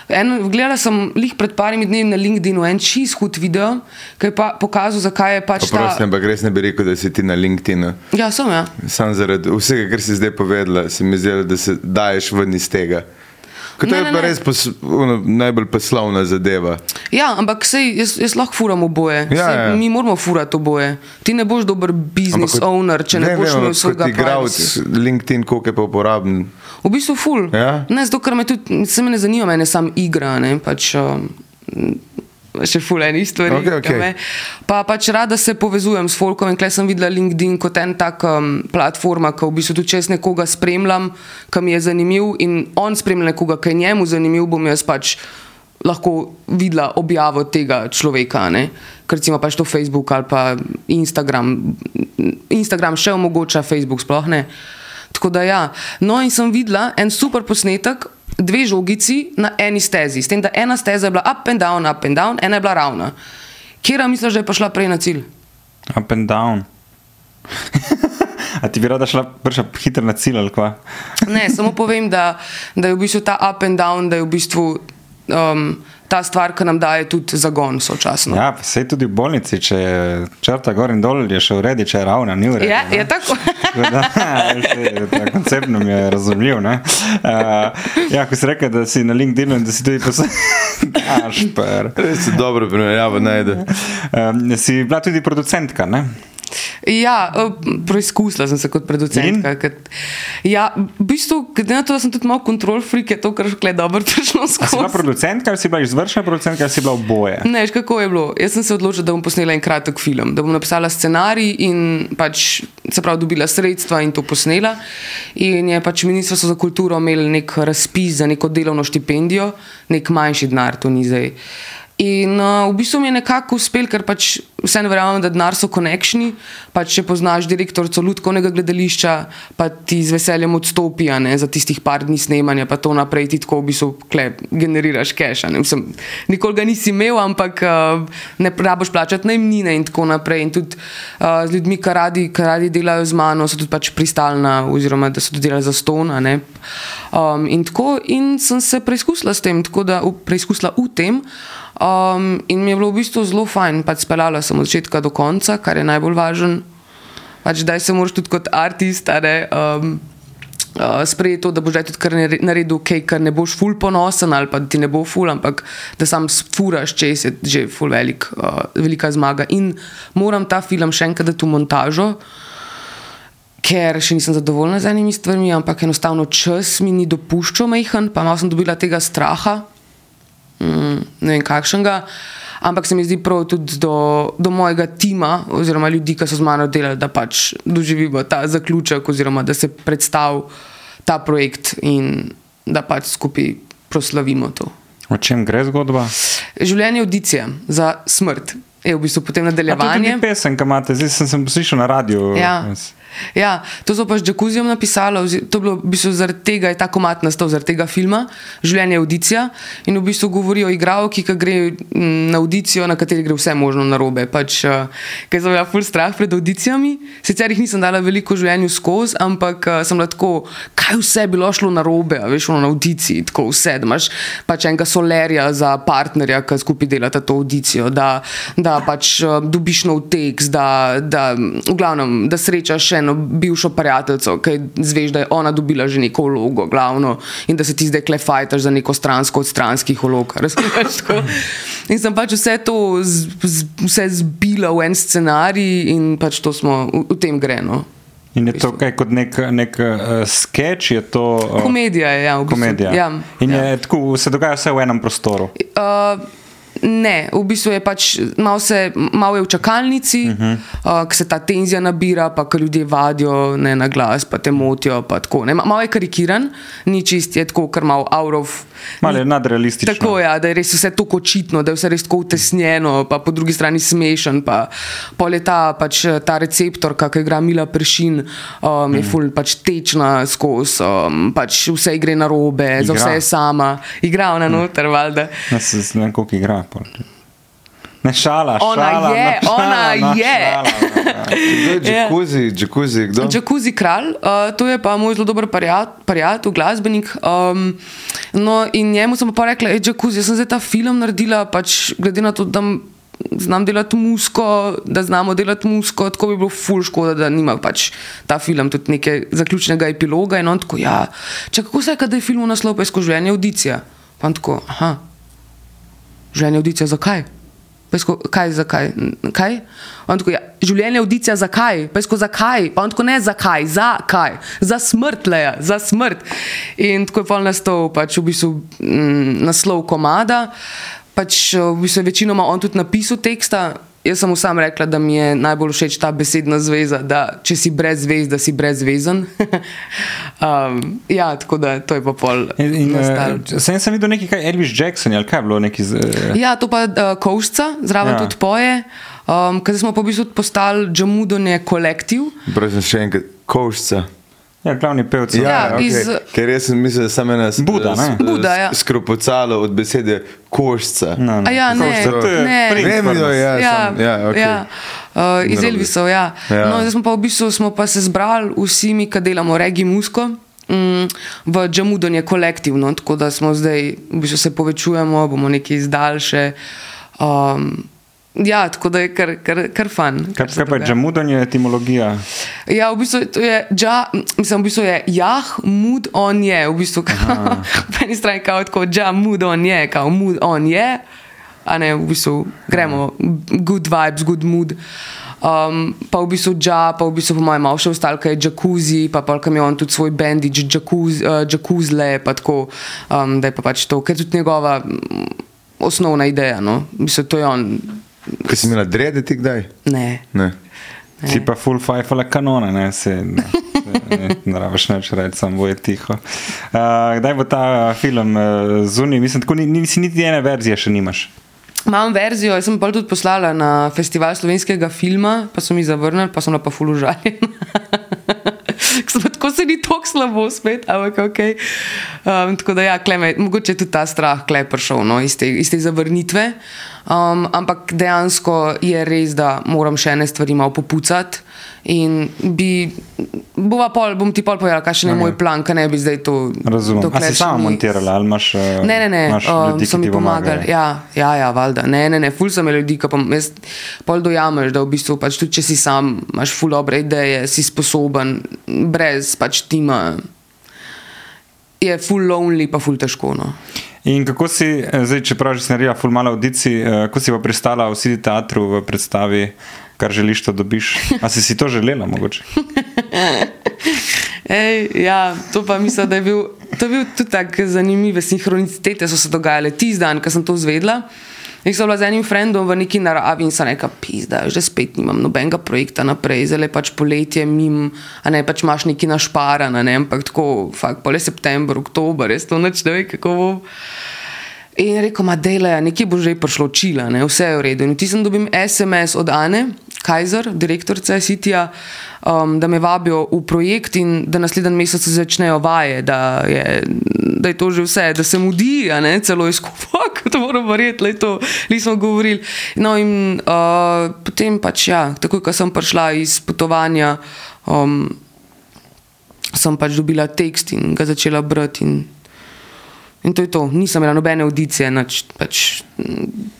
[SPEAKER 2] en, gledala sem lih pred parimi dnevi na LinkedIn en čist hud video, ki je pa pokazal, zakaj je pač ta.
[SPEAKER 3] Prosim, ampak res ne bi rekel, da si ti na LinkedIn.
[SPEAKER 2] Ja, sem ja.
[SPEAKER 3] Sam zaradi vsega, kar si zdaj povedala, se mi zdi, da se daješ ven iz tega. To
[SPEAKER 2] Ne,
[SPEAKER 3] je
[SPEAKER 2] ne,
[SPEAKER 3] pa
[SPEAKER 2] ne.
[SPEAKER 3] res pos, ono, najbolj poslovna zadeva.
[SPEAKER 2] Ja, ampak sej, jaz, jaz lahko furam oboje.
[SPEAKER 3] Ja,
[SPEAKER 2] Sej,
[SPEAKER 3] ja.
[SPEAKER 2] Mi moramo furati oboje. Ti ne boš dober business
[SPEAKER 3] kot-
[SPEAKER 2] owner, če ne
[SPEAKER 3] vem,
[SPEAKER 2] boš imel
[SPEAKER 3] ampak
[SPEAKER 2] svojega
[SPEAKER 3] Kot igralec
[SPEAKER 2] privacy.
[SPEAKER 3] LinkedIn, koliko je pa uporaben.
[SPEAKER 2] V bistvu ful.
[SPEAKER 3] Ja?
[SPEAKER 2] Ne, zato ker me tudi, se me ne zanima, mene sam igra, ne, pač um, še ful enih stvari. Ke
[SPEAKER 3] okej.
[SPEAKER 2] me- Pa pač rada se povezujem s folkom klej sem videla LinkedIn kot en tak um, platforma, ko v bistvu tudi če jaz nekoga spremljam, ki mi je zanimiv in on spremlja nekoga, ki je njemu zanimiv, bom jaz pač lahko videla objavo tega človeka. Ne? Ker recimo pač to Facebook ali pa Instagram. Instagram še omogoča, Facebook sploh ne. Tako da ja. No in sem videla en super posnetek, dve žogici na eni stezi. S tem, da ena steza je bila up and down, up and down, ena je bila ravna. Kjer misliš, da je pa šla prej na cilj?
[SPEAKER 1] Up and down. A ti bi rada šla prša hitro na cilj ali kva?
[SPEAKER 2] Ne, samo povem, da, da je v bistvu ta up and down, da je v bistvu um, ta stvar, ki nam daje tudi zagon sočasno.
[SPEAKER 1] Ja, sej tudi v bolnici, če je črta gor in dol, je še v redu, če je ravna, ni v redu.
[SPEAKER 2] Je,
[SPEAKER 1] ne.
[SPEAKER 2] je tako.
[SPEAKER 1] Tako da, saj, ta koncept nam je razumljiv. ne. Uh, ja, ko si rekel, da si na LinkedIn in da si tudi posebej. Šper.
[SPEAKER 3] Res se dobro primerjava najde.
[SPEAKER 1] Um, si bila tudi producentka, ne?
[SPEAKER 2] Ja, eh, preizkusila sem se kot producentka. ker- Ja, v bistvu, glede na to, da sem tudi malo kontrol freak, je to kar škle dobro prišlo
[SPEAKER 1] A si bila
[SPEAKER 2] skozi.
[SPEAKER 1] producentka si bila izvršna producentka si bila oboje?
[SPEAKER 2] Ne, veš, kako je bilo. Jaz sem se odločila, da bom posnela en kratek film, da bom napisala scenarij in pač se pravi dobila sredstva in to posnela. In je pač Ministrstvo za kulturo imelo nek razpis za neko delovno štipendijo, nek manjši denar, to ni zdaj. In uh, v bistvu mi je nekako uspel, ker pač vse ne verjamem, da denar so konekšni. Pač, če poznaš direktorico Ludkovnega gledališča, pa ti z veseljem odstopi ne, za tistih par dni snemanja, pa to naprej ti tako v bistvu kle, generiraš ne. Mislim, Nikoli ga nisi imel, ampak uh, ne rabiš plačati najmnine in tako naprej. In tudi uh, z ljudmi, ki radi, ki radi delajo z mano, so tudi pač pristalna, oziroma da so tudi delali za ston. Um, in tako, in sem se preizkusila s tem, tako da preizkusila v tem. Um, in mi je bilo v bistvu zelo fajn, pač speljala sem od začetka do konca, kar je najbolj važno. Pač, da se moraš tudi kot artist a ne, um, uh, sprejeti to, da boš tudi kar nare- naredil kaj, kar ne boš ful ponosen ali pa ti ne bo ful, ampak da sam furaš, če je že ful velik, uh, velika zmaga. In moram ta film še enkrat dati v montažo. Ker še nisem zadovoljna z enimi stvarmi, ampak enostavno čas mi ni dopuščal mehen, pa malo sem dobila tega straha, mm, ne vem kakšnega. Ampak se mi zdi prav tudi do, do mojega tima, oziroma ljudi, ki so z mano delali, da pač doživimo ta zaključek, oziroma da se predstavi ta projekt in da pač skupaj proslavimo to.
[SPEAKER 1] O čem gre zgodba?
[SPEAKER 2] Življenje je audicija za smrt. Je v bistvu potem
[SPEAKER 1] A to je
[SPEAKER 2] nadaljevanje.
[SPEAKER 1] pesem, ki imate, zdaj sem, sem slišal na radiju.
[SPEAKER 2] Ja. Ja, to so pač Džakuzijem napisali, ozi- to je bilo v bistvu zaradi tega, je ta komat nastal zaradi tega filma, Življenje je audicija. In v bistvu govori o igralki, ki gre na audicijo, na kateri gre vse možno narobe. Pač, uh, ker sem imela ful strah pred audicijami, sicer jih nisem dala veliko v življenju skozi, ampak uh, sem bila tako, kaj vse bi bilo šlo narobe, veš, ono na audiciji, tako vse, da imaš pač enega solerja za partnerja, ki skupaj delata to audicijo, da, da pač uh, dobiš nov tekst, da, da, v glavnem, da srečaš še eno bivšo prijateljico, ki zveš, da je ona dobila že neko vlogo, glavno, in da se ti zdaj klefajtaš za neko stransko od stranskih vlog. In sem pač vse to z, z, vse zbila v en scenarij in pač to smo v, v tem greno.
[SPEAKER 1] In je to kaj kot nek, nek uh, sketch, je to. Uh,
[SPEAKER 2] Komedija je, ja, v bistvu.
[SPEAKER 1] komedija.
[SPEAKER 2] Ja,
[SPEAKER 1] In
[SPEAKER 2] ja.
[SPEAKER 1] je tako, se dogaja vse v enem prostoru.
[SPEAKER 2] Uh, ne, v bistvu je pač malo, se, malo je v čakalnici, uh -huh. uh, ker se ta tenzija nabira, pa ker ljudje vadijo ne, na glas, pa te motijo. Pa tako, ne. Malo je karikiran, ni čist, je tako, kar malo of.
[SPEAKER 1] Malo je nadrealistično.
[SPEAKER 2] Tako je, ja, da je res vse tako očitno, da je vse res tako utesnjeno, pa po drugi strani smešen. Pa, pol je ta, pač, ta receptorka, ki igra Mila Pršin, um, je ful pač tečna skozi, um, pač vse gre na robe, za
[SPEAKER 1] Igra.
[SPEAKER 2] vse je sama, igra ona noter, valjda.
[SPEAKER 1] Ne, se, se ne vem, koliko igra. Pol. Ne šala,
[SPEAKER 2] Ona
[SPEAKER 1] šala,
[SPEAKER 2] je,
[SPEAKER 1] no,
[SPEAKER 2] ona
[SPEAKER 1] šala, no,
[SPEAKER 2] je.
[SPEAKER 1] šala, no, ja.
[SPEAKER 3] Kdo je Jacuzzi, Jacuzzi, kdo?
[SPEAKER 2] Jacuzzi kralj, uh, to je pa moj zelo dober prijatelj, glasbenik. Um, no, in njemu sem pa rekla, hej, Jacuzzi, jaz sem zdaj ta film naredila, pač glede na to, da znam delati musko, da znamo delati musko, tako bi bilo ful škoda, da nima pač ta film tudi neke zaključnega epiloga. In on tako, ja, če kako se je, da je film naslov, pa je skozi življenje audicija. Pa on tako, aha, življenje audicija, zakaj? Tako, kaj, zakaj? Kaj? Tako, ja, življenje je audicija, zakaj? Tako, zakaj? Pa on tako, ne zakaj, zakaj? Za smrt, leja, za smrt. In tako je pol nastal, pač v bistvu mm, naslov komada. Pač v bistvu je večinoma on tudi napisal teksta. Jaz sem sam rekla, da mi je najbolj všeč ta besedna zveza, da če si brez zvez, da si brezvezen. um, ja, tako da to je pa pol.
[SPEAKER 1] In, in, uh, sem sem videl nekaj, kaj Elvis Jackson ali kaj je bilo neki. Z, uh,
[SPEAKER 2] Ja, to pa uh, Kovšca, zraven
[SPEAKER 1] Ja.
[SPEAKER 2] tudi poje. Um, Ker smo pa v bistvu postali Džamudonje kolektiv.
[SPEAKER 3] Prosim, še enkrat, koščca.
[SPEAKER 1] Ja, glavni pevci.
[SPEAKER 2] Ja,
[SPEAKER 3] okej.
[SPEAKER 2] iz-
[SPEAKER 3] Ker jaz sem mislil, da sem ena
[SPEAKER 1] Buda, ne?
[SPEAKER 2] Buda, ja.
[SPEAKER 3] skropocalo od besede koščca.
[SPEAKER 1] No,
[SPEAKER 2] A ja, ne,
[SPEAKER 1] je
[SPEAKER 2] ne.
[SPEAKER 1] princ
[SPEAKER 3] Vem,
[SPEAKER 1] pri
[SPEAKER 3] jo,
[SPEAKER 1] nas.
[SPEAKER 3] ja,
[SPEAKER 2] ja,
[SPEAKER 3] sem, ja, okay.
[SPEAKER 2] ja. Uh, iz. Elvisov. Ja.
[SPEAKER 3] Ja.
[SPEAKER 2] Ja. No, zdaj smo pa v bistvu smo pa se zbrali vsi mi, ki delamo regi musko. mm, V Džamudonje kolektivno, tako da smo zdaj, v bistvu se povečujemo, bomo nekaj izdali še. Um, ja, tako da je kar, kar, kar.
[SPEAKER 1] Kaj,
[SPEAKER 2] kar se
[SPEAKER 1] kaj pa je džamudanje, etimologija?
[SPEAKER 2] Ja, v bistvu je, ja, mislim, v bistvu je jah, mood on je, v bistvu, kao, po eni strani kao tako, ja, mood on je, kao mood on je, a ne, v bistvu gremo, good vibes, good mood. Um, pa v bistvu ja, pa v bistvu po mojem malo še ostalo, kaj je jacuzzi, pa pa kam je on tudi svoj bendič, jacuzzi, uh, jacuzzle, pa tako, um, da je pa pač to, ker je tudi njegova mm, osnovna ideja, no, v bistvu to je on,
[SPEAKER 3] Kaj si imela drede ti kdaj?
[SPEAKER 2] ne.
[SPEAKER 3] Ne.
[SPEAKER 1] Si pa full five ali kanone, ne, se ne, ne, ne rabiš več reči, samo boje tiho. Uh, kdaj bo ta film uh, zunaj? Mislim, tako ni, nisi niti ene verzije še nimaš.
[SPEAKER 2] Imam verzijo, jaz sem pa tudi poslala na festival slovenskega filma, pa so mi zavrnili, pa sem pa fulužaljena. tako se ni tako slabo spet, ampak ok. Um, tako da, ja, kleme, mogoče je tudi ta strah klej prišel no, iz, te, iz te zavrnitve. Um, ampak dejansko je res, da moram še ene stvari malo popucati. In bi, bova pol, bom ti pol povedala, kakšen je
[SPEAKER 1] Ok.
[SPEAKER 2] moj plan, kaj ne bi zdaj to.
[SPEAKER 1] Razumem. A
[SPEAKER 2] dokler
[SPEAKER 1] si
[SPEAKER 2] še
[SPEAKER 1] sama
[SPEAKER 2] ni-
[SPEAKER 1] montirala ali imaš, uh,
[SPEAKER 2] Ne, ne, ne,
[SPEAKER 1] imaš
[SPEAKER 2] um,
[SPEAKER 1] ljudi,
[SPEAKER 2] so mi pomagali. Ja, ja, ja valjda. Ne, ne, ne, ful sem ljudi, ki pa jaz pol dojameš, da v bistvu pač tudi če si sam, imaš ful dobre ideje, si sposoben, brez pač tima. Je ful lonely, pa ful težko. No.
[SPEAKER 1] In kako si, eh, zdaj, čeprav že si naredila ful malo audicij, eh, kako si pa pristala v City teatru v predstavi, kar želiš, to dobiš? A si si to želela mogoče?
[SPEAKER 2] Ej, ja, to pa mislim, da je bil, je bil tudi tako zanimive sinhronicitete, so se dogajale tisti dan, ko sem to izvedela. In so bila z enim frendom v neki naravi in sem rekla, pizda, že spet nimam nobenega projekta naprej, zdaj je pač poletje, mim, a ne pač imaš neki našparan, ne, ampak tako, fakt, pole september, oktober, res to noč ne ve, kako bo. In rekel, ma dela, nekje bo že prišlo čila, ne, vse je v redu. In ti sem dobim SMS od Ane, Kajzer, direktorica Sitija, um, da me vabijo v projekt in da naslednji mesec se začnejo vaje, da je, da je to že vse, da se mudi, a ne celo izkupak, to moram verjeti, le to nismo govorili. No in uh, potem pač ja, takoj, ko sem prišla iz potovanja, um, sem pač dobila tekst in ga začela brati. In, to je to, nisem imela nobene audicije, nač, pač,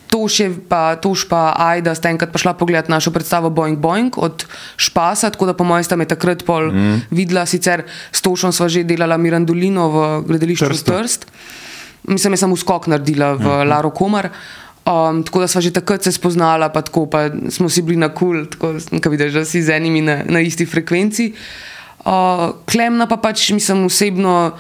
[SPEAKER 2] Toš je pa, toš pa Aida, sta enkrat prišla pogledat našo predstavo Boeing Boeing od Špasa, tako da po mojem sta me takrat pol mm. videla, sicer s Tošom sva že delala Mirandolino v gledališču Trstu. Trst. Mislim, da sem uskok naredila v mm -hmm. Laro Komar. Um, tako da smo že takrat se spoznala, pa tako pa smo si bili na kul, cool, tako vidiš, da si z enimi na, na isti frekvenci. Uh, Klemna pa pač, mislim, osebno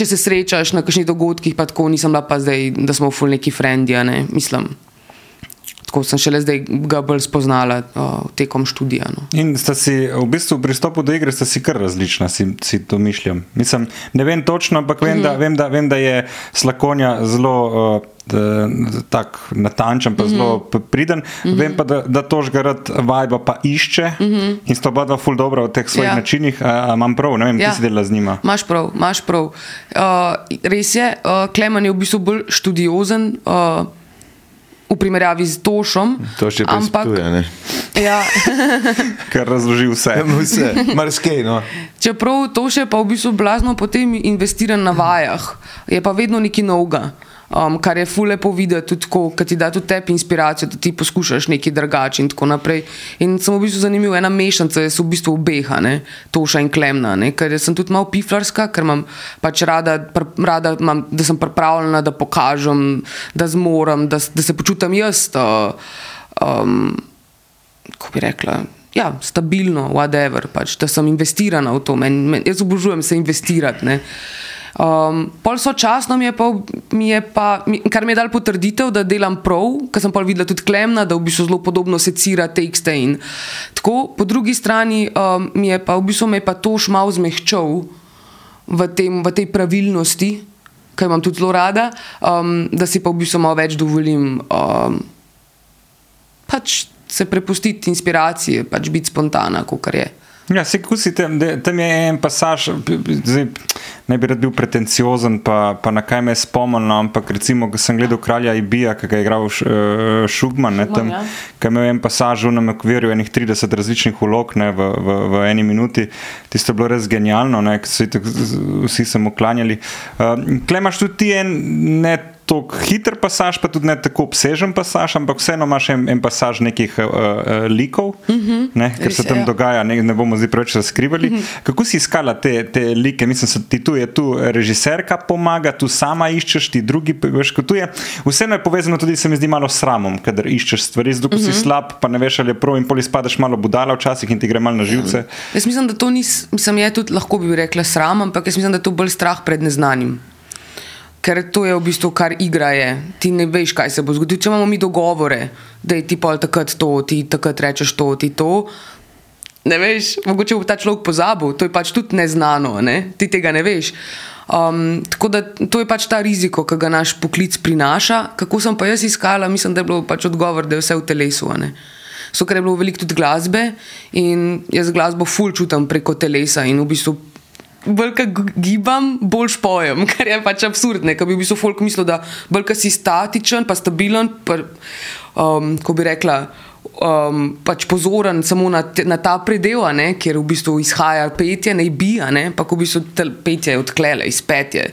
[SPEAKER 2] če se srečaš na kakšnih dogodkih, pa tako nisem bila pa zdaj, da smo v neki frendi, ne mislim. Tako sem šele zdaj ga bolj spoznala uh, tekom študija. No.
[SPEAKER 1] In sta si v bistvu v pristopu do igre, sta si kar različna, si, si to mišljam. Mislim, ne vem točno, ampak vem, mm -hmm. da, vem, da, vem, da je Slakonja zelo. Uh, tako natančen, pa mm -hmm. zelo priden. Mm -hmm. Vem pa, da, da to žgarat vajba pa išče mm -hmm. in sta oba dva ful dobro v teh svojih ja. načinih. Imam prav, ne vem, ja. kje si delala z njima.
[SPEAKER 2] Imaš prav, imaš prav. Uh, res je, uh, Klemen je v bistvu bolj študiozen. Uh, V primerjavi z Tošom.
[SPEAKER 3] To še ampak, ne.
[SPEAKER 2] Ja.
[SPEAKER 1] Kar razloži vse.
[SPEAKER 3] vse. Marskej, no.
[SPEAKER 2] Čeprav Toš je pa v bistvu blazno potem investiran na vajah, je pa vedno nekaj novega um, kar je fule po videti, tudi ko ti da tudi tebi inspiracijo, da ti poskušaš nekaj drugače in tako naprej. In sem v bistvu zanimiv, ena mešanica je v bistvu obeha, ne? toša in klemna, ne? ker sem tudi malo piflarska, ker imam pač rada, pr, rada imam, da sem pripravljena, da pokažem, da zmorem, da, da se počutim jaz. Uh, um, ko bi rekla. Ja, stabilno, whatever, pač, da sem investirana v to. Men, men, jaz obožujem se investirati. Uh, Um, pol sočasno mi je pa, mi je pa mi, kar mi je dal potrditev, da delam prav, ker sem pa videla tudi klemna, da v bistvu zelo podobno secira tekste. Tako, po drugi strani um, mi je pa v bistvu pa to šmal zmehčal v, tem, v tej pravilnosti, ki imam tudi zelo rada, um, da si pa v bistvu malo več dovolim. Um, pač se prepustiti inspiraciji, pač biti spontana, kot je.
[SPEAKER 1] Ja, se kusite, tam je en pasaž, zdaj, ne bi rad bil pretenciozen, pa, pa na kaj me je spomnil, no, ampak recimo, ko sem gledal kralja Ibija, ki ga je igral uh, Šugman, ne, tam, ja. ki je imel en pasaž v enem okvirju, enih 30 različnih ulog ne, v, v, v eni minuti, tisto je bilo res genialno, ne, so vsi se mu klanjali. Uh, Klemaš tudi ti en, ne tako hiter pasaž, pa tudi ne tako obsežen pasaž, ampak vseeno imaš en, en pasaž nekih uh, uh, likov, mm -hmm. ne, ker se tam ja. dogaja, ne, ne bomo zdaj preveč razkrivali. Mm -hmm. Kako si iskala te, te like? Mislim, da ti tu je tu režiserka pomaga, tu sama iščeš, ti drugi veš, kot tu je. Vseeno je povezano tudi, se mi zdi, malo sramom, kader iščeš stvari, zato mm -hmm. si mhm. slab, pa ne veš, ali je prav in poli spadaš malo budala včasih in ti gre malo na živce. Ja.
[SPEAKER 2] Jaz mislim, da to ni, mislim, je tudi lahko bi rekla sram, ampak jaz mislim, da je to bolj strah pred neznanim. Ker to je v bistvu kar igra je. Ti ne veš, kaj se bo zgodilo. Če imamo mi dogovore, da je ti pol takrat to, ti takrat rečeš to, ti to. Ne veš, mogoče bo ta človek pozabil, to je pač tudi neznano, ne? ti tega ne veš. Um, tako da to je pač ta riziko, ki ga naš poklic prinaša. Kako sem pa jaz iskala, mislim, da je bilo pač odgovor, da je vse v telesu. So, ker je bilo veliko tudi glasbe in jaz glasbo ful čutim preko telesa in v bistvu bolj gibam, bolj špojem, kar je pač absurdno. Ker bi v bistvu folk mislil, da bolj si statičen, pa stabilen, pa, um, ko bi rekla. Um, pač pozoren samo na, te, na ta predel, ne, kjer v bistvu izhaja petje, ne bi, pa ko v bistvu petje odklele iz petje.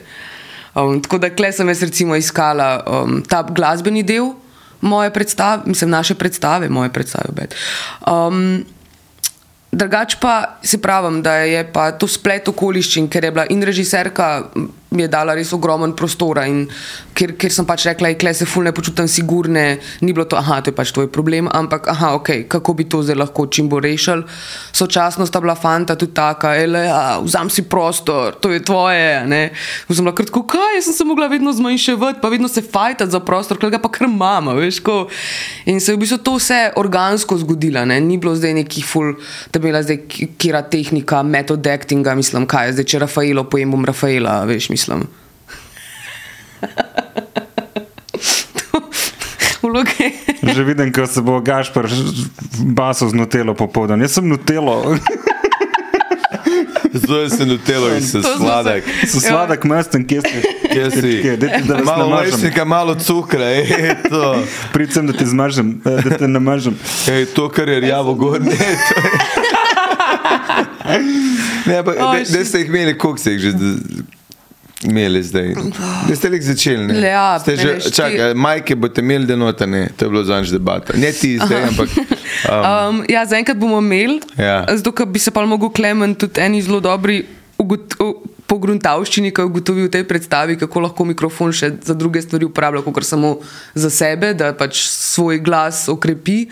[SPEAKER 2] Um, tako da kle sem jaz recimo iskala um, ta glasbeni del moje predstave, mislim, naše predstave, moje predstave. Um, Drugač pa se pravim, da je to splet okoliščin, ker je bila in režiserka mi je dala res ogromen prostor. Ker, ker sem pač rekla, da se fulne počutim sigurne, ni bilo to, aha, to je pač tvoj problem, ampak aha, ok, kako bi to zdaj lahko čim bolj rešil. Sočasno sta bila fanta tudi taka, ele, vzam si prostor, to je tvoje. Sem bila kratko, kaj, jaz sem se mogla vedno zmanjševati, pa vedno se fajtati za prostor, ker ga pa kar mama, veš, ko. In se je v bistvu to vse organsko zgodilo, ne? ni bilo zdaj neki ful, da bi bila zdaj kira tehnika, metod actinga, mislim, kaj je zdaj, če Rafaelo pojem bom Rafaela, veš, mislim mislim.
[SPEAKER 1] Že že vidim, ko se bo Gašpar baso z nutelo popoldan. Jaz sem nutelo,
[SPEAKER 3] Zdaj se nutelo in se
[SPEAKER 2] smo se-
[SPEAKER 3] sladek.
[SPEAKER 1] sladek mesten, kje si.
[SPEAKER 3] Kje si?
[SPEAKER 1] Kje, dajte, da vas
[SPEAKER 3] Malo
[SPEAKER 1] namažem.
[SPEAKER 3] lešnika, malo cukra, ej,
[SPEAKER 1] sem, da ti zmažem, eh, da te namažem.
[SPEAKER 3] Ej, to, kar je rjavo gor, ne. pa,
[SPEAKER 2] Oj,
[SPEAKER 3] da, da ste jih imeli, koliko ste jih že imeli zdaj? Da ste jih začeli, ne?
[SPEAKER 2] Ja,
[SPEAKER 3] ste že,
[SPEAKER 2] mene šti-
[SPEAKER 3] čakaj, majke boste imeli denota, ne? To je bilo zanj debata. Ne ti zdaj, ampak... Um,
[SPEAKER 2] Um, ja, zaenkrat bomo imeli,
[SPEAKER 3] Ja.
[SPEAKER 2] zato ker bi se pa lahko Klemen tudi eni zelo dobri u- pogruntavščini, ki je ugotovil v tej predstavi, kako lahko mikrofon še za druge stvari uporablja, kot samo za sebe, da pač svoj glas okrepi.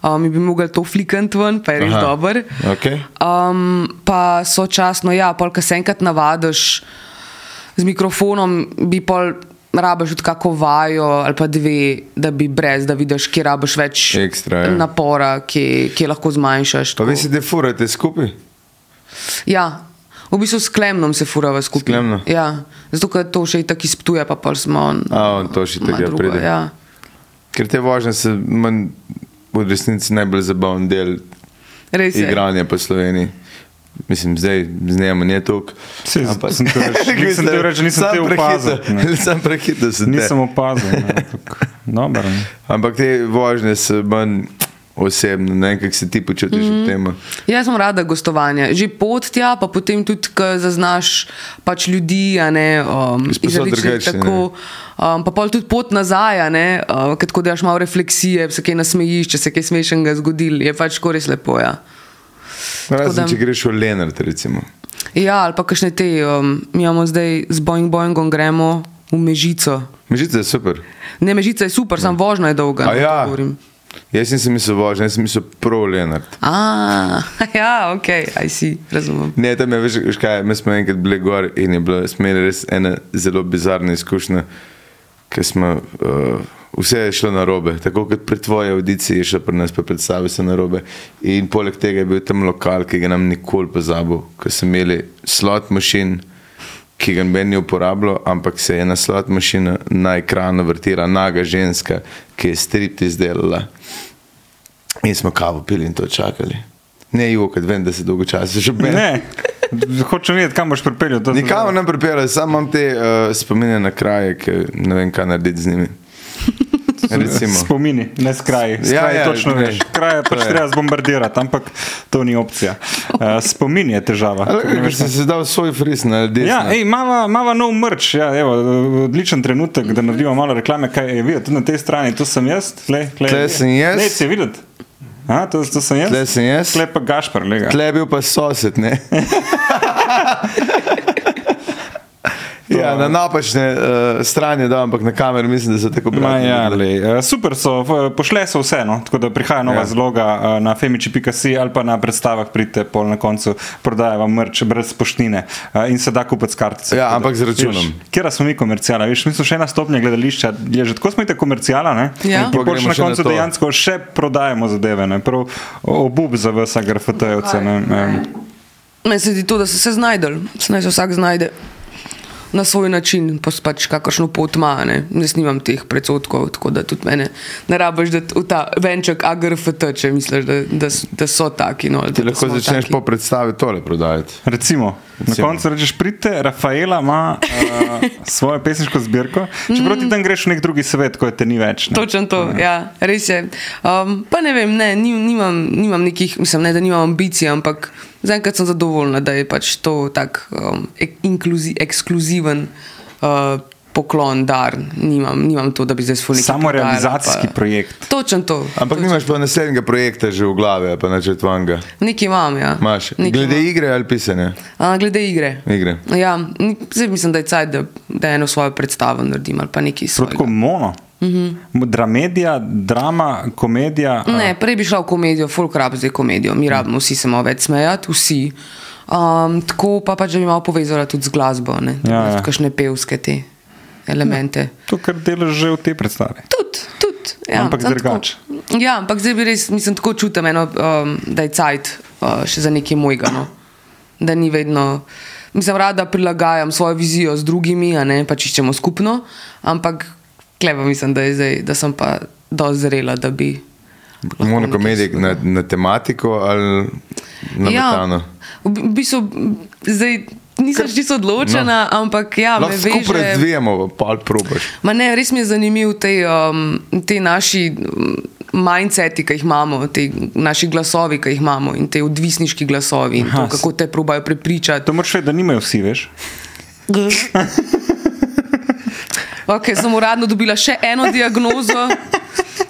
[SPEAKER 2] Um, bi mogli to flikant ven, pa je res
[SPEAKER 3] Aha,
[SPEAKER 2] dober.
[SPEAKER 3] okej.
[SPEAKER 2] Um, pa sočasno, ja, pol, ko se enkrat navadiš z mikrofonom, bi pol rabiš tudi kako vajo ali pa dve, da bi brez, da vidiš, kje rabiš več
[SPEAKER 3] Ekstra, ja.
[SPEAKER 2] napora, kje, kje lahko zmanjšaš.
[SPEAKER 3] pa
[SPEAKER 2] tako.
[SPEAKER 3] vi se defurate skupaj?
[SPEAKER 2] Ja, v bistvu s klemnom se furava skupaj.
[SPEAKER 3] S Klemnom?
[SPEAKER 2] Ja, zato ker to še tako izptuje, pa pol smo.
[SPEAKER 3] A, on to še tega
[SPEAKER 2] drugo,
[SPEAKER 3] pride.
[SPEAKER 2] Ja.
[SPEAKER 3] Ker te vožnje so manj v resnici najbolj zabaven del
[SPEAKER 2] Res je.
[SPEAKER 3] igranja po Sloveniji. Mislim, zdaj z njim je toliko.
[SPEAKER 1] Saj, sem te reč- glih sem te reč, nisem te opazil, ne.
[SPEAKER 3] Sam prehiter sem.
[SPEAKER 1] Nisem opazil. ne, ampak Dobro. ne.
[SPEAKER 3] Ampak te vožnje so manj osebne, ne vem, kako se ti počutiš mm -hmm. v tem.
[SPEAKER 2] Jaz sem rada gostovanja. Že pot tja, pa potem tudi, ko zaznaš pač ljudi, a ne, um,
[SPEAKER 3] Iz povsod
[SPEAKER 2] različnih
[SPEAKER 3] drugačne,
[SPEAKER 2] tako. Um, pa pol tudi pot nazaj, a ne, uh, ker tako daš malo refleksije, se kaj nasmejiš, če se kaj smešnega zgodil, je pač res lepo. Ja.
[SPEAKER 3] Razen
[SPEAKER 2] da-
[SPEAKER 3] če greš v Lenart, recimo.
[SPEAKER 2] Ja, ali pa kakšne te, um, mi imamo zdaj z Boeing Boeingom gremo v Mežico.
[SPEAKER 3] Mežica je super.
[SPEAKER 2] Ne, Mežica je super, samo vožnja je dolga. No,
[SPEAKER 3] ja. Jaz nisem mislil vožnje, jaz sem mislil prav Lenart.
[SPEAKER 2] A, ja, ok, aj si, razumem.
[SPEAKER 3] Ne, tam je, veš, veš kaj, mi smo enkrat bili gor in je bila smo imeli res ena zelo bizarna izkušnja, ker smo, uh, vse je šlo na robe, tako kot pri tvoji audiciji je šlo pri nas, pa predstavi se na robe. In poleg tega je bil tam lokal, ki ga nam nikoli pozabil, ker so imeli slot mašin, ki ga noben ni uporabljal, ampak se je ena slot mašina na ekranu vrtela, naga ženska, ki je strip izdelala. In smo kavo pili in to čakali. Ne, jokaj, vem, da se dolgo časa že meni.
[SPEAKER 1] Ne, hočem vedeti, kam boš pripeljal.
[SPEAKER 3] Nikamor ne pripeljal, samo imam te uh, spomine na kraje, ki ne vem, kaj narediti z njimi. Recimo.
[SPEAKER 1] Spomini, ne skraj.
[SPEAKER 3] Ja,
[SPEAKER 1] Skraj
[SPEAKER 3] ja,
[SPEAKER 1] točno
[SPEAKER 3] ne.
[SPEAKER 1] veš. Kraj pač treba zbombardirati, ampak to ni opcija. Uh, spomin je težava.
[SPEAKER 3] Ker si se dal svoj fris na desno.
[SPEAKER 1] Ja, ej, mava, mava nov mrč, ja, evo, odličen trenutek, da naredimo malo reklame, kaj je videti. Tudi na tej strani, tu sem jaz, tle, tle,
[SPEAKER 3] Tle sem jaz.
[SPEAKER 1] Ne, si videti. A, to, to sem jaz.
[SPEAKER 3] Tle sem jaz.
[SPEAKER 1] Tle pa Gašpar, lega.
[SPEAKER 3] Tle je bil pa sosed, ne? ja, na napačne uh, strani, da, ampak na kameri mislim, da so tako pravi.
[SPEAKER 1] ja, lej, eh, super so, pošle so vseeno, tako da prihaja nova
[SPEAKER 3] Ja.
[SPEAKER 1] ja. zloga eh, na femiči.si ali pa na predstavah pridite pol na koncu, prodaja vam mrč brez poštnine eh, in se da kupiti s kartice.
[SPEAKER 3] Ja,
[SPEAKER 1] Tako da,
[SPEAKER 3] ampak z računom.
[SPEAKER 1] Kjer smo mi komercijala? Veš, mi smo še ena stopnja gledališča, je že tako smo te komercijala, ne?
[SPEAKER 2] Ja.
[SPEAKER 1] In
[SPEAKER 3] Pa
[SPEAKER 1] pol na
[SPEAKER 3] na
[SPEAKER 1] koncu
[SPEAKER 3] to.
[SPEAKER 1] dejansko še prodajemo zadeve, ne? Prav obub za vse grafitejevce, ne? ne.
[SPEAKER 2] Meni se zdi to, da so se znajdel, naj se vsak znajde na svoj način, pa s pač kakršno pot ima. Ne? Jaz nimam teh predsotkov, tako da tudi mene ne rabiš, da v ta venček AGRFT, če misliš, da, da, da so taki. No, ali
[SPEAKER 3] Ti
[SPEAKER 2] da
[SPEAKER 3] lahko
[SPEAKER 2] smo
[SPEAKER 3] začneš
[SPEAKER 2] taki.
[SPEAKER 3] po predstavi tole prodajati.
[SPEAKER 1] Recimo, na
[SPEAKER 3] Recimo.
[SPEAKER 1] koncu rečeš, pridite, Rafaela ima uh, svojo pesniško zbirko, čeprav ti tam greš v nek drugi svet, ko je te ni več. Ne?
[SPEAKER 2] Točno to, ja, res je. Um, pa ne vem, ne, nim- nimam, nimam nekih, mislim, ne, da nimam ambicij, ampak zaenkrat sem zadovoljna, da je pač to tak um, inkluzi, ekskluziven uh, poklon, dar. Nimam, nimam to, da bi zdaj svoj
[SPEAKER 1] Samo realizacijski projekt.
[SPEAKER 2] Točno to.
[SPEAKER 3] Ampak nimaš pa naslednjega projekta že v glavi, pa načrtovanega.
[SPEAKER 2] Nekaj imam, ja.
[SPEAKER 3] Imaš.
[SPEAKER 2] Nekaj
[SPEAKER 3] Glede
[SPEAKER 2] imam.
[SPEAKER 3] igre ali pisanja?
[SPEAKER 2] A, glede igre.
[SPEAKER 3] Igre.
[SPEAKER 2] Ja, zdaj mislim, da je cajt, da, da eno svojo predstavo naredim ali pa nekaj
[SPEAKER 1] Prav Tako
[SPEAKER 2] svojega.
[SPEAKER 1] mono. Mm. -hmm. Dramedija, drama, komedija.
[SPEAKER 2] Ne, prej bi šla v komedijo, folk rab zdaj komedijo, mi rabimo vsi se malo več smejati, vsi. Um, tako pa pač, da bi malo povezala tudi z glasbo, ne,
[SPEAKER 1] Ja,
[SPEAKER 2] ja,
[SPEAKER 1] ja.
[SPEAKER 2] ja. kakšne pevske te elemente.
[SPEAKER 1] To, kar delaš že v tej predstavi.
[SPEAKER 2] Tudi, tudi. Ja,
[SPEAKER 1] Ampak
[SPEAKER 2] tako-
[SPEAKER 1] drugače.
[SPEAKER 2] Ja, ampak zdaj bi res, mislim, tako čutim, eno, um, da je cajt uh, še za nekaj mojega. No. Da ni vedno. Mislim, rada prilagajam svojo vizijo z drugimi, a ne pač iščemo skupno, ampak kleva mislim, da, je zdaj, da sem pa dozrela, da bi. lahko
[SPEAKER 3] Monokomedij na, na tematiko ali na
[SPEAKER 2] Ja,
[SPEAKER 3] metano?
[SPEAKER 2] v bistvu, zdaj nisem čisto odločena, no. ampak ja, me
[SPEAKER 3] Lahko skupaj
[SPEAKER 2] veže.
[SPEAKER 3] razvijamo, pa ali probaš.
[SPEAKER 2] Ma ne, res mi je zanimiv te, um, te naši um, mindseti, ki jih imamo, te naši glasovi, ki jih imamo in te odvisniški glasovi in
[SPEAKER 1] Aha,
[SPEAKER 2] to, kako te probajo prepričati.
[SPEAKER 1] To moraš vedeti, da nimajo vsi, veš.
[SPEAKER 2] Okay, sem uradno dobila še eno diagnozo,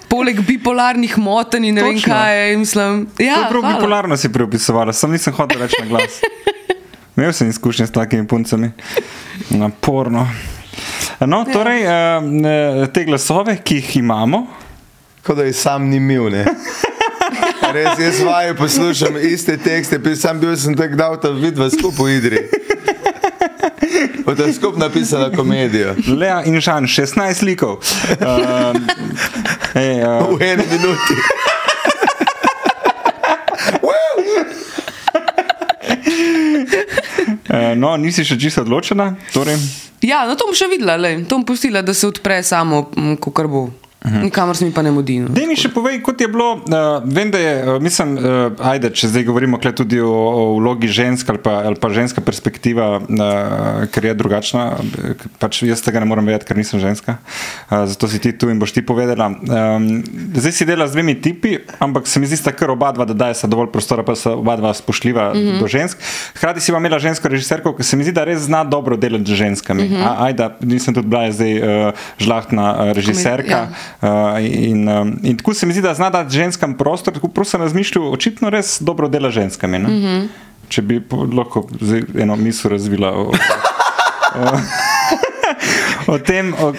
[SPEAKER 2] poleg bipolarnih motenj in ne Točno. vem kaj. Mislim,
[SPEAKER 1] Ja,
[SPEAKER 2] ja,
[SPEAKER 1] prav
[SPEAKER 2] hvala.
[SPEAKER 1] bipolarno si preopisovala, sem nisem hotel reči na glas. Imel sem izkušnje s takimi puncami. Naporno. No, torej, eh, te glasove, ki jih imamo,
[SPEAKER 3] Kot da je sam ni imel. Ne? Res, jaz vaju poslušam iste tekste, sam bil sem tako dal ta vidva skupaj v Idri. Od ta skupaj napisana komedija.
[SPEAKER 1] Lea in Žan, 16 likov. Uh, ej, uh,
[SPEAKER 3] V eni minuti.
[SPEAKER 1] uh, no, nisi še čisto odločena. Torej,
[SPEAKER 2] Ja, no to bom še videla, lej. to bom pustila, da se odpre samo, ko kar bo. Nikamor se mi pa ne mudi. No.
[SPEAKER 1] Dej mi še povej, kot je bilo. Uh, vem, da je, uh, mislim, uh, ajde, če zdaj govorimo tudi o, o vlogi žensk ali pa, ali pa ženska perspektiva, uh, ker je drugačna. Pač jaz tega ne morem vedeti, ker nisem ženska. Uh, zato si ti tu in boš ti povedala. Um, zdaj si dela z dvemi tipi, ampak se mi zdi, da kar oba dva, da daje dovolj prostora, pa so oba dva spoštljiva mm -hmm. do žensk. Hkrati si pa imela žensko režiserko, ki se mi zdi, da res zna dobro delati z ženskami. Mm -hmm. A, ajda, nisem tudi bila zdaj uh, žlahtna uh, režiserka.
[SPEAKER 2] ja.
[SPEAKER 1] Uh, in, um, in tako se mi zdi, da zna dati ženskam prostor, tako prosto sem razmišljal, očitno res dobro dela ženskami. Mm -hmm. Če bi lahko eno misel razvila o, o, o tem, o,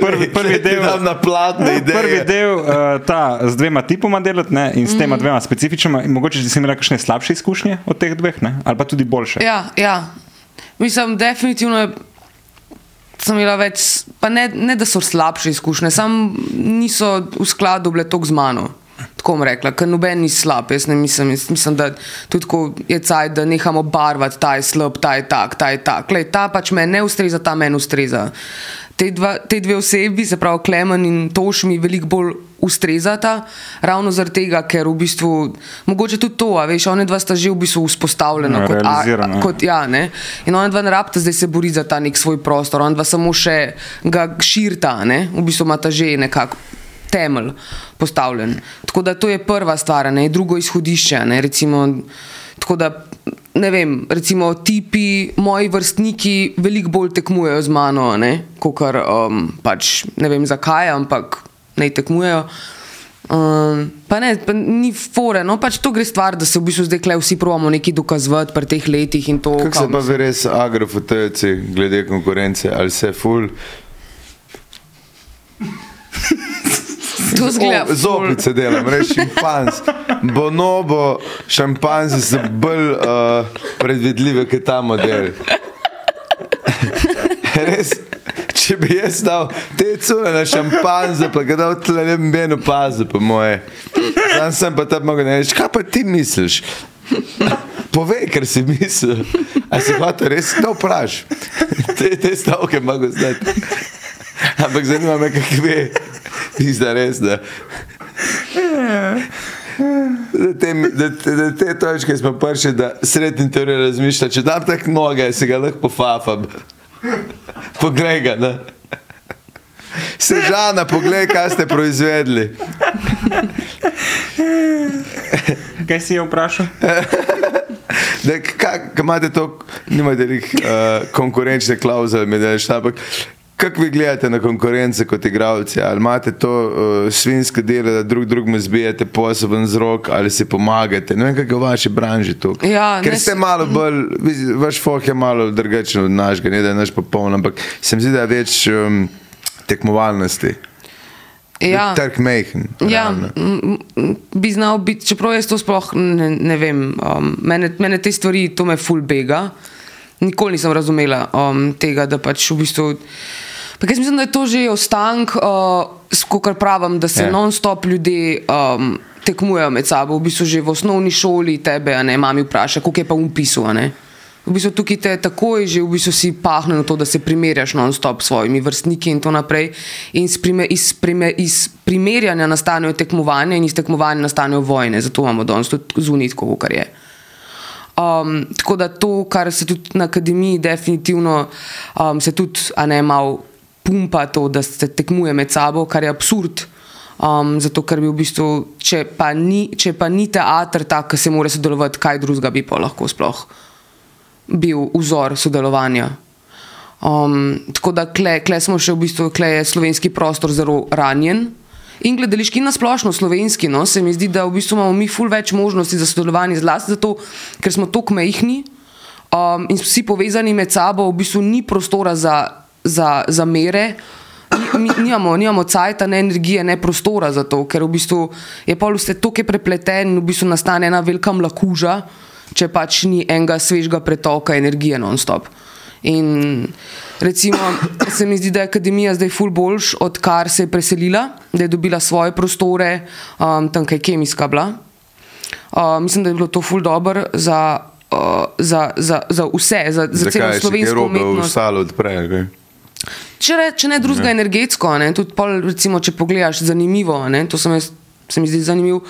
[SPEAKER 1] prvi, prvi del.
[SPEAKER 3] na platne ideje.
[SPEAKER 1] Prvi del, uh, ta z dvema tipoma delati ne, in s tema dvema specifičnima, in mogoče si imela kakšne slabše izkušnje od teh dveh, ne, ali pa tudi boljše.
[SPEAKER 2] Ja, ja. Mislim, definitivno je- sem imela več, pa ne, ne da so slabše izkušnje, samo niso v skladu bile tako z mano. Tako bom rekla, ker noben ni slab. Jaz ne mislim, jaz mislim da tudi ko je caj, da nehamo barvati, ta je slab, ta je tak, ta je tak. Lej, ta pač me ne ustreza, ta meni ustreza. Te, dva, te dve osebi, se pravi Klemen in Toš, mi veliko bolj ustrezata, ravno zaradi tega, ker v bistvu, mogoče tudi to, a veš, one dva sta že v bistvu vzpostavljena
[SPEAKER 1] Ja,
[SPEAKER 2] kot,
[SPEAKER 1] realizirana, ja.
[SPEAKER 2] kot ja, ne. In ona dva ne rabita zdaj se boriti za ta nek svoj prostor, ona dva samo še ga širita, ne. v bistvu ima ta že nekako temelj postavljen. Tako da to je prva stvar, ne, drugo izhodišče. Ne, recimo, tako da, ne vem, recimo tipi, moji vrstniki veliko bolj tekmujejo z mano, kot kar um, pač ne vem zakaj, ampak ne tekmujejo. Um, pa ne, pa ni fore, no pač to gre stvar, da se v bistvu zdaj kle vsi provamo nekaj dokazovati pri teh letih in to.
[SPEAKER 3] Kako se pa vi res agrofotojci glede konkurence, ali se ful?
[SPEAKER 2] To zgleda ful.
[SPEAKER 3] Zopice delam, reč šimpanz. Bonobo, šampanzi so bolj uh, predvidljive, kot ta model. Res, če bi jaz dal te cune na šampanze, pa ga dal tle ne bi meni opazil, po moje. Sam sem pa tam mogel reči, kaj pa ti misliš? Povej, ker si mislil. A si hotel res to vpraš? Te, te stavke mogo znati. Ampak zanima me, kako ve. Pizda res, da. Da te, da, da te točke smo prišli, da srednji teorij razmišlja, če dam tak noge, si ga lahko pofafam. Poglej ga, ne. Sežana, poglej, kaj ste proizvedli.
[SPEAKER 1] Kaj si je vprašal?
[SPEAKER 3] Da, kak, kak imate to, nimate nekih uh, konkurenčne klauzule, ampak kako vi gledate na konkurence kot igravci? Ali imate to uh, svinske delo, da drug drugemu zbijate poseben z rok ali si pomagate? Ne vem, kako je v vaši branži tukaj.
[SPEAKER 2] Ja,
[SPEAKER 3] Ker ste malo bolj, vaš foh je malo drugačen od našega, ne da je naš popoln, ampak se mi zdi, da je več um, tekmovalnosti.
[SPEAKER 2] Ja.
[SPEAKER 3] Trg mehen.
[SPEAKER 2] Ja, bi znal biti, čeprav jaz to sploh ne, ne vem. Um, mene, mene te stvari, to me ful bega. Nikoli nisem razumela um, tega, da pač v bistvu. Pa jaz mislim, da je to že ostank, uh, kot pravim, da se
[SPEAKER 3] Ja.
[SPEAKER 2] yeah. non-stop ljudje um, tekmujejo med sabo. V bistvu že v osnovni šoli tebe, a ne, mami vpraša, koliko je pa ne. V bistvu tukaj te takoj že v bistvu si pahne na to, da se primerjaš non-stop s svojimi vrstniki in tako naprej. In iz, prime, iz, prime, iz primerjanja nastanejo tekmovanja in iz tekmovanja nastanejo vojne. Zato imamo danes tudi zunit, kot je. Um, tako da to, kar se tudi na akademiji, definitivno um, se tudi, a ne malo pumpa to, da se tekmuje med sabo, kar je absurd. Um, zato, ker bi v bistvu, če pa ni, če pa ni teater tak, ki se mora sodelovati, kaj drugega bi pa lahko sploh bil vzor sodelovanja. Um, tako da kle, kle smo še v bistvu, kle je slovenski prostor zelo ranjen. In gledališki na splošno slovenski, no, se mi zdi, da v bistvu imamo mi ful več možnosti za sodelovanje, zlasti zato, ker smo tako mehni um, in vsi povezani med sabo, v bistvu ni prostora za, za, za mere. Mi, nimamo, nimamo cajta, ne energije, ne prostora za to, ker v bistvu je pol vse tako prepleten in v bistvu nastane ena velika mlakuža, če pač ni enega svežega pretoka energije non-stop. In recimo, se mi zdi, da je akademija zdaj ful boljš, odkar se je preselila, da je dobila svoje prostore, um, tam kaj kemijska bila. Uh, mislim, da je bilo to ful dobro za, uh, za, za, za vse, za, za celo slovensko umetnost.
[SPEAKER 3] Odpre, okay.
[SPEAKER 2] Če, re, če ne drugega ja. energetsko, ne, tudi pol, recimo, če pogledaš, zanimivo, ne, to se mi, se mi zdi zanimivo,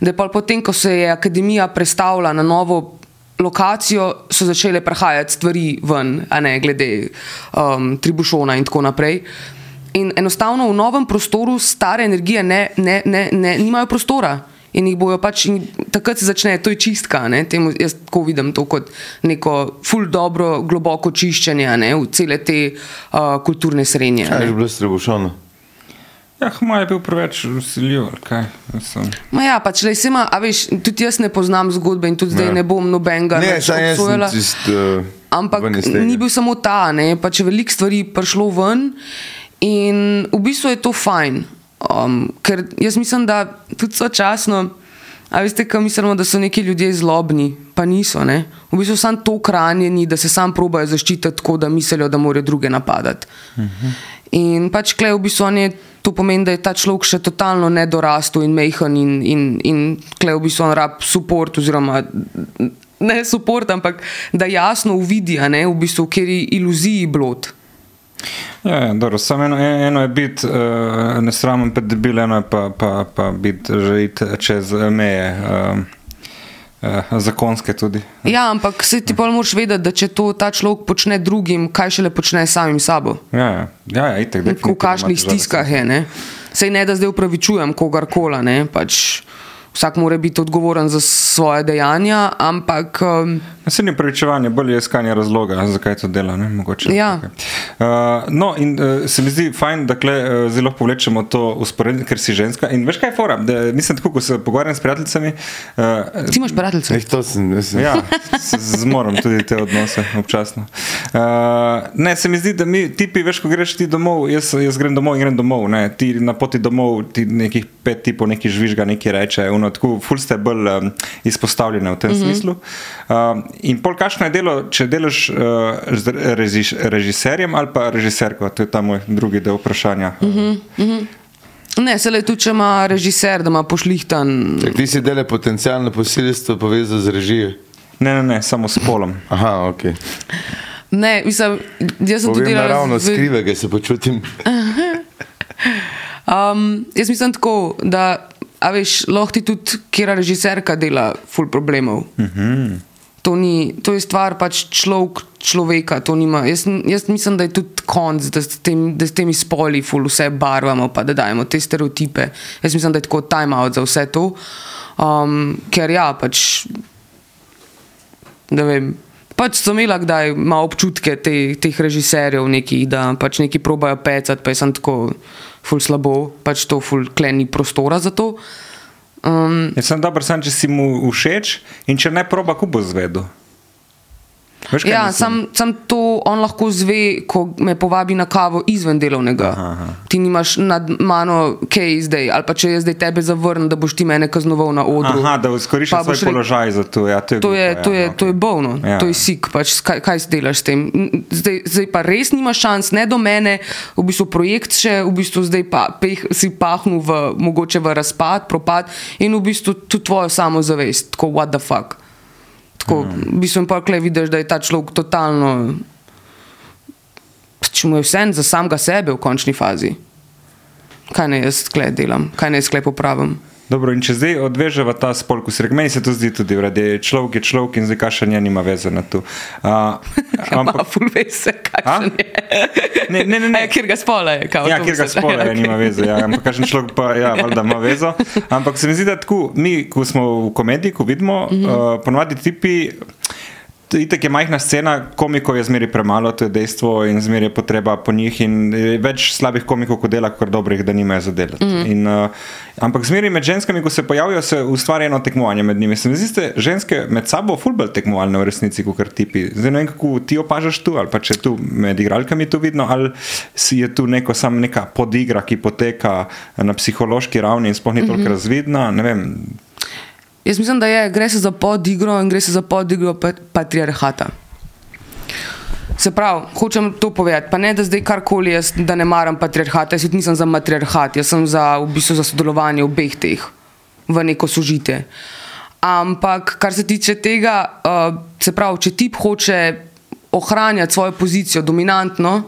[SPEAKER 2] da je potem, ko se je akademija predstavila na novo lokacijo, so začele prihajati stvari ven, a ne glede um, tribušona in tako naprej. In enostavno v novem prostoru stare energije ne, ne, ne, ne, nimajo prostora in jih bojo pač, in takrat se začne, to je čistka. Temu, jaz tako vidim to kot neko ful dobro, globoko čiščenje ne, v cele te uh, kulturne srednje.
[SPEAKER 3] Kaj je bilo strebušano?
[SPEAKER 1] Ja, moj je bil preveč usiljiv.
[SPEAKER 2] Ja, pač, lej, ima, veš, tudi jaz ne poznam zgodbe in tudi zdaj ja. ne bom nobenega
[SPEAKER 3] obsojala. Uh,
[SPEAKER 2] Ampak ni bil samo ta, pač veliko stvari prišlo ven in v bistvu je to fajn. Um, ker jaz mislim, da tudi sočasno, a veste, kaj mislimo, da so neki ljudje zlobni, pa niso. Ne? V bistvu so samo tako ranjeni, da se sam probajo zaščititi tako, da mislijo, da morajo druge napadati. Uh -huh. In pač klej v bistvu on je. To pomeni, da je ta človek še totalno nedorastel in mehen, in, in, in klej v bistvu on rab support, oziroma ne support, ampak da jasno uvidi, v bistvu, kjer je iluziji blot.
[SPEAKER 1] Ja, ja, dobro, samo eno, eno je biti uh, nesramen, pa debil, eno je pa, pa, pa biti že iti čez meje. Uh, Zakonske tudi.
[SPEAKER 2] Ja, ampak se ti pa moraš vedeti, da če to ta človek počne drugim, kaj šele počne samim sabo.
[SPEAKER 1] Ja, ja, ja, ja itek,
[SPEAKER 2] v kakšnih stiskah je. Ne? Sej ne, da zdaj upravičujem kogarkoli. Pač vsak mora biti odgovoren za svoje dejanja, ampak. Um,
[SPEAKER 1] Se ni pravičevanje, bolj je iskanje razloga, zakaj to dela. Ne,
[SPEAKER 2] ja.
[SPEAKER 1] uh, no, in uh, se mi zdi fajn, da kle, uh, zelo povlečemo to usporedno, ker si ženska. In veš kaj je fora? Da, mislim, tako, ko se pogovarjam s prijateljicami. Uh,
[SPEAKER 2] Ti imaš prijateljice?
[SPEAKER 3] Eh, to sem, sem.
[SPEAKER 1] Ja, zmoram tudi te odnose občasno. Uh, ne, se mi zdi, da mi tipi, veš, ko greš ti domov, jaz, jaz grem domov in grem domov. Ne, ti na poti domov, ti nekih pet tipov, neki žvižga, neki reče, uno, tako, ful ste bolj um, izpostavljene v tem mm -hmm. smislu. Uh, In pol, kakšno je delo, če delaš uh, z režiš, režiserjem ali pa režiserko? To je ta moj drugi del vprašanja. Uh -huh, uh -huh.
[SPEAKER 2] Ne, se le tu, če ima režiser, da ima pošlihtan.
[SPEAKER 3] Tak, ti si dele potencijalno posilstvo povezano z režijo?
[SPEAKER 1] Ne, ne, ne, samo s polom.
[SPEAKER 3] Aha, ok.
[SPEAKER 2] Ne, mislim, jaz sem tudi delal.
[SPEAKER 3] Ravno z... skrivega se počutim.
[SPEAKER 2] um, jaz mislim tako, da, a veš, lahko ti tudi, kjer režiserka dela, full problemov. Uh mhm. -huh to, ni, to je stvar pač človek, človeka. Jaz, jaz mislim, da je tudi konc, da s, tem, da s temi spoli vse barvamo, pa da dajemo te stereotipe. Jaz mislim, da je tako time out za vse to. Um, ker ja, pač. Vem, pač so imeli kdaj malo občutke te, teh režiserjev, nekih, da pač neki probajo pecati, pa je sem tako ful slabo, pač to ful kleni prostora za to.
[SPEAKER 1] Um, Jaz sem dober, sem, če si mu všeč in če ne proba, ko bo zvedel.
[SPEAKER 2] Veš, ja, sam, sam to on lahko zve, ko me povabi na kavo izven delovnega. Aha, aha. Ti nimaš nad mano kaj zdaj, ali pa če jaz zdaj tebe zavrnem, da boš ti mene kaznoval na odru.
[SPEAKER 1] Aha, da izkoriščaš svoj re... položaj za to. Ja,
[SPEAKER 2] to, je to, je, glupo, to, je, ja, okay. to je bolno, ja. to je sik, pač, kaj, kaj delaš s tem. Zdaj, zdaj pa res nimaš šans, ne do mene, v bistvu projekt še, v bistvu zdaj pa peh, si pahnil v, mogoče v razpad, propad in v bistvu tudi tvojo samozavest, tako what the fuck. Tako, v bistvu pa klej vidiš, da je ta človek totalno, če mu je vse za samega sebe v končni fazi. Kaj naj jaz klej delam, kaj naj jaz klej popravim.
[SPEAKER 1] Dobro, in če zdaj odvežemo ta spol, ko si rekel, meni se to zdi tudi, da je človek je človek in zdaj kašanje nima veze na to. Uh,
[SPEAKER 2] Ampak, ful vese, kakšen je.
[SPEAKER 1] Ne, ne, ne. ne.
[SPEAKER 2] Ja, kjer ga spola je, kao.
[SPEAKER 1] Ja, kjer ga spola je,
[SPEAKER 2] Ja,
[SPEAKER 1] nima veze. Ja. Ampak kažem človek pa, ja, valjda ima vezo. Ampak se mi zdi, da tako, mi, ko smo v komediji, ko vidimo, mm -hmm. uh, ponovadi tipi. Itek je majhna scena, komikov je zmeri premalo, to je dejstvo, in zmeri je potreba po njih. In je več slabih komikov, kot dela, kot dobrih, da nimajo za delati. Mm -hmm. in, uh, ampak zmeri med ženskami, ko se pojavijo, se ustvari eno tekmovanje med njimi. Se mi zdi, da ženske med sabo fulbol tekmovalne v resnici, kot tipi. Zdaj ne vem, kako ti opažaš tu, ali pa če tu med igralkami to vidno, ali si je tu neko, sam neka podigra, ki poteka na psihološki ravni in sploh ni toliko mm -hmm. razvidna. Ne vem,
[SPEAKER 2] Jaz mislim, da je, gre se za podigro in gre se za podigro pa- patriarhata. Se pravi, hočem to povedati, pa ne da zdaj karkoli jaz, da ne maram patriarhata, jaz tudi nisem za matriarhat, jaz sem za, v bistvu za sodelovanje obeh teh v neko sožitje. Ampak, kar se tiče tega, uh, se pravi, če tip hoče ohranjati svojo pozicijo dominantno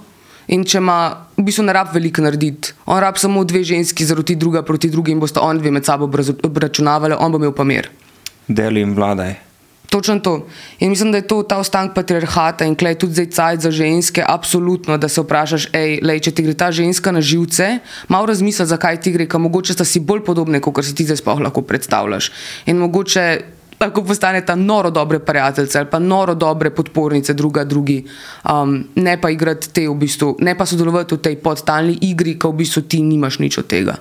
[SPEAKER 2] in če ima, v bistvu ne rab veliko narediti, on rab samo dve ženski zaroti druga proti drugi in bosta on dve med sabo obračunavali, on bo imel pa mir.
[SPEAKER 1] deli in vladaj.
[SPEAKER 2] Točno to. In mislim, da je to ta ostanek patriarhata in klej tudi zdaj cajt za ženske, absolutno, da se vprašaš, ej, lej, če ti gre ta ženska na živce, malo razmisli, zakaj ti gre, ker mogoče sta si bolj podobne, kot si ti zdaj sploh lahko predstavljaš. In mogoče lahko postaneta noro dobre prijateljice ali pa noro dobre podpornice druga drugi, um, ne pa igrati te v bistvu, ne pa sodelovati v tej podtalni igri, ko v bistvu ti nimaš nič od tega.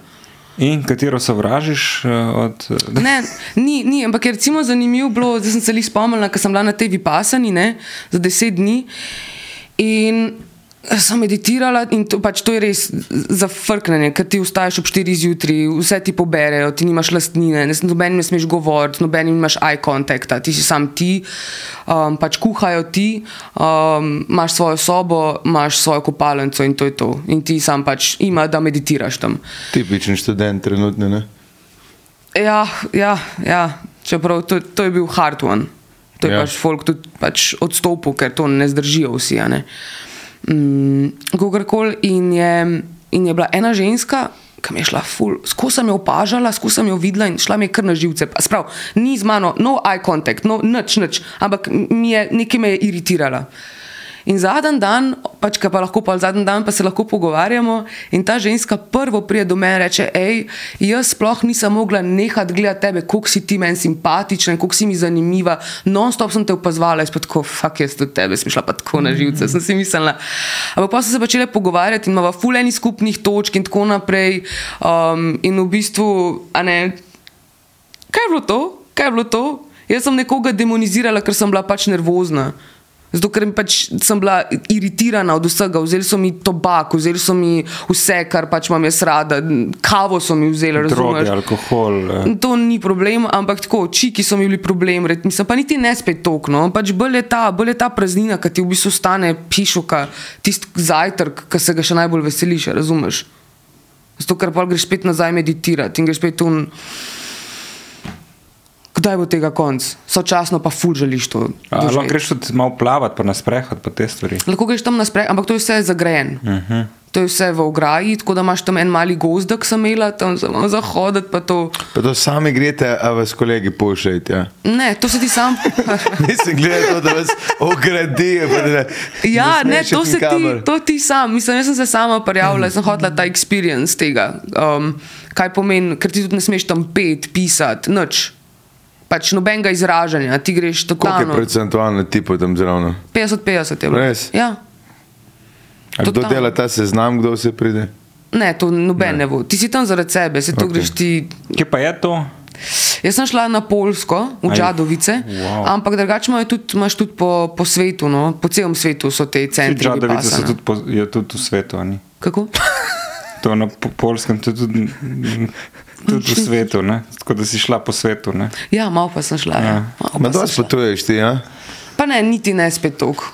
[SPEAKER 1] In katero sovražiš uh, od.
[SPEAKER 2] Ne, ni, ni, ampak je recimo zanimivo bilo, da sem se jih spomnila, ker sem bila na tej vipasani ne, za deset dni in sem meditirala in to, pač to je res zafrknjenje, ker ti vstaješ ob 4 zjutraj, vse ti poberejo, ti nimaš lastnine, ne, nobenim ne smeš govoriti, nobenim nimaš eye contacta, ti si sam ti, um, pač kuhajo ti, um, imaš svojo sobo, imaš svojo kopalnico in to je to. In ti sam pač ima, da meditiraš tam.
[SPEAKER 3] Tipičen študent trenutno, ne?
[SPEAKER 2] Ja, ja, ja. čeprav to, to je bil hard one. To je
[SPEAKER 3] Ja.
[SPEAKER 2] pač folk tudi pač odstopil, ker to ne zdržijo vsi. Ne? Mm, Kogarkoli in je, in je bila ena ženska, ki mi je šla skozi sem jo opažala, skozi sem jo videla in šla mi je kar na živce. Pa Sprav, ni z mano, no eye contact, no nič, nič, ampak mi je nekaj me je iritirala. In zadnji dan, pač ka pa lahko pa zadnji dan, pa se lahko pogovarjamo. In ta ženska prvo pride do mene in reče: Hej, jaz sploh nisem mogla nehati gledati tebe, koliko si ti meni simpatična in koliko si mi zanimiva. Non-stop sem te opazovala, jaz pa tako, fuck, jaz tudi tebe, sem šla pa tako na živce, sem si mislila. Ampak pa so se začele pogovarjati in imamo fuleni skupnih točk in tako naprej. Um, in v bistvu, a ne, kaj je bilo to? Kaj je bilo to? Jaz sem nekoga demonizirala, ker sem bila pač nervozna. Zato, ker pač sem bila iritirana od vsega. Vzeli so mi tobak, vzeli so mi vse, kar pač imam jaz rada, kavo so mi vzeli,
[SPEAKER 1] Droge,
[SPEAKER 2] razumeš?
[SPEAKER 1] alkohol. eh.
[SPEAKER 2] To ni problem, ampak tako, čiki so mi bili problem, red- mislim, pa niti ne spet tokno. Pač bolj je ta, bolj je ta praznina, ki ti v bistvu stane pišoka, tisti zajtrk, ki se ga še najbolj veseliš, razumeš? Zato, ker pa greš spet nazaj meditirati in greš spet un. Kdaj bo tega konc? Sočasno pa ful želiš to.
[SPEAKER 1] A. Lahko greš tudi malo plavati, pa na sprehod, pa te stvari.
[SPEAKER 2] Lahko greš tam naprej, ampak to je vse zagrajen. Uh -huh. To je vse v ograji, tako da imaš tam en mali gozdek, sem imela tam samo za hoditi. Pa to.
[SPEAKER 3] Pa to sami greste, a vas kolegi pošljete. Ja.
[SPEAKER 2] Ne, to se ti sam.
[SPEAKER 3] Mislim, gledaj to, da vas ogradijo. pa da
[SPEAKER 2] Ja, ne,
[SPEAKER 3] nasmešek
[SPEAKER 2] to se ti,
[SPEAKER 3] nikamor.
[SPEAKER 2] to ti sam. Mislim, jaz sem se sama prijavila, sem hotela ta experience tega. Um, kaj pomeni, ker ti tudi ne smeš tam pet, pisati, nič. Pač nobenega izražanja, ti greš
[SPEAKER 3] Koliko je
[SPEAKER 2] totalno.
[SPEAKER 3] procentualno tipo tam zraven?
[SPEAKER 2] 50-50 je bilo.
[SPEAKER 3] Res?
[SPEAKER 2] Ja.
[SPEAKER 3] A Kdo dela ta seznam, kdo vse pride?
[SPEAKER 2] Ne, to noben ne, ne bo. Ti si tam zaradi sebe, se to
[SPEAKER 3] Okej.
[SPEAKER 2] okay. greš ti.
[SPEAKER 1] Kje pa je to?
[SPEAKER 2] Jaz sem šla na Polsko, v
[SPEAKER 1] Aj,
[SPEAKER 2] Džadovice,
[SPEAKER 1] wow.
[SPEAKER 2] ampak drugače imajo tudi, imaš tudi po, po svetu, no? po celem svetu so te centri.
[SPEAKER 1] Džadovice so tudi, po, je tudi v svetu. a ni?
[SPEAKER 2] Kako?
[SPEAKER 1] To na po- polskem, to je tudi, tudi v svetu, ne? tako da si šla po svetu. Ne?
[SPEAKER 2] Ja, malo pa sem šla. Ja. malo
[SPEAKER 3] Ma dosti potuješ ti, ja?
[SPEAKER 2] Pa ne, niti ne spet toliko.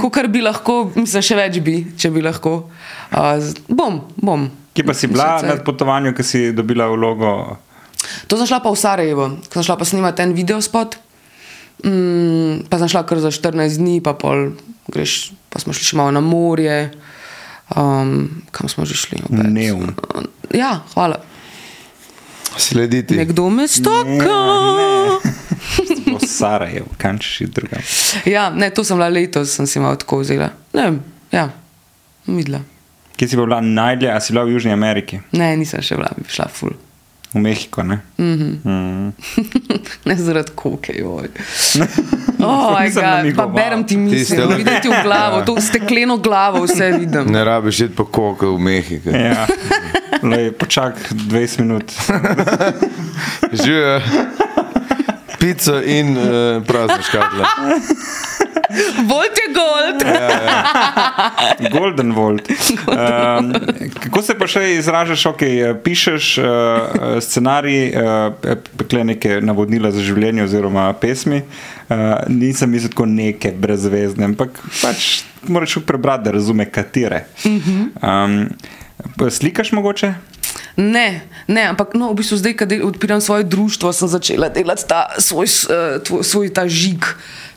[SPEAKER 2] Kot bi lahko, mislim, še več bi, če bi lahko. Uh, bom, bom.
[SPEAKER 1] Kje pa si bila na potovanju, ki si dobila vlogo?
[SPEAKER 2] To sem šla pa v Sarajevo, ko sem šla pa snemati en videospot. Mm, pa sem šla kar za 14 dni, pa, pol, greš, pa smo šli še malo na morje. Um, kam smo že šli? opet?
[SPEAKER 1] Neum.
[SPEAKER 2] Ja, hvala.
[SPEAKER 3] Slediti.
[SPEAKER 2] Nekdo me stoka.
[SPEAKER 1] V Sarajevo, kam češ iti drugam.
[SPEAKER 2] Ja, ne, to sem bila letos, sem si malo tako vzela. Ne vem, ja, videla.
[SPEAKER 1] Kje si bila najdlje, a si bila v Južni Ameriki?
[SPEAKER 2] Ne, nisem še bila, bi šla ful.
[SPEAKER 1] V Mehiko, ne?
[SPEAKER 2] ne zaradi koke, joj. Oh, my
[SPEAKER 1] Nisem
[SPEAKER 2] God, pa berem ti misli,
[SPEAKER 3] Tiste-
[SPEAKER 2] vidim ti v glavo, to stekleno glavo vse vidim.
[SPEAKER 3] Ne rabiš iti po koke v Mehiko.
[SPEAKER 1] Ja. Lej, počak 20 minut.
[SPEAKER 3] Živijo pico in uh, prazne škatle.
[SPEAKER 2] Volt je gold.
[SPEAKER 1] Golden Volt. Um, kako se pa še izražaš, ok, pišeš uh, scenarij, uh, pekle neke navodila za življenje oziroma pesmi. Uh, nisem mislil tako neke brezvezne, ampak pač moraš prebrati, da razume katere. Um, slikaš mogoče?
[SPEAKER 2] Ne, ne, ampak no, v bistvu zdaj, ko odpiram svoje društvo, sem začela delati ta svoj, eh, tvoj, svoj ta žig.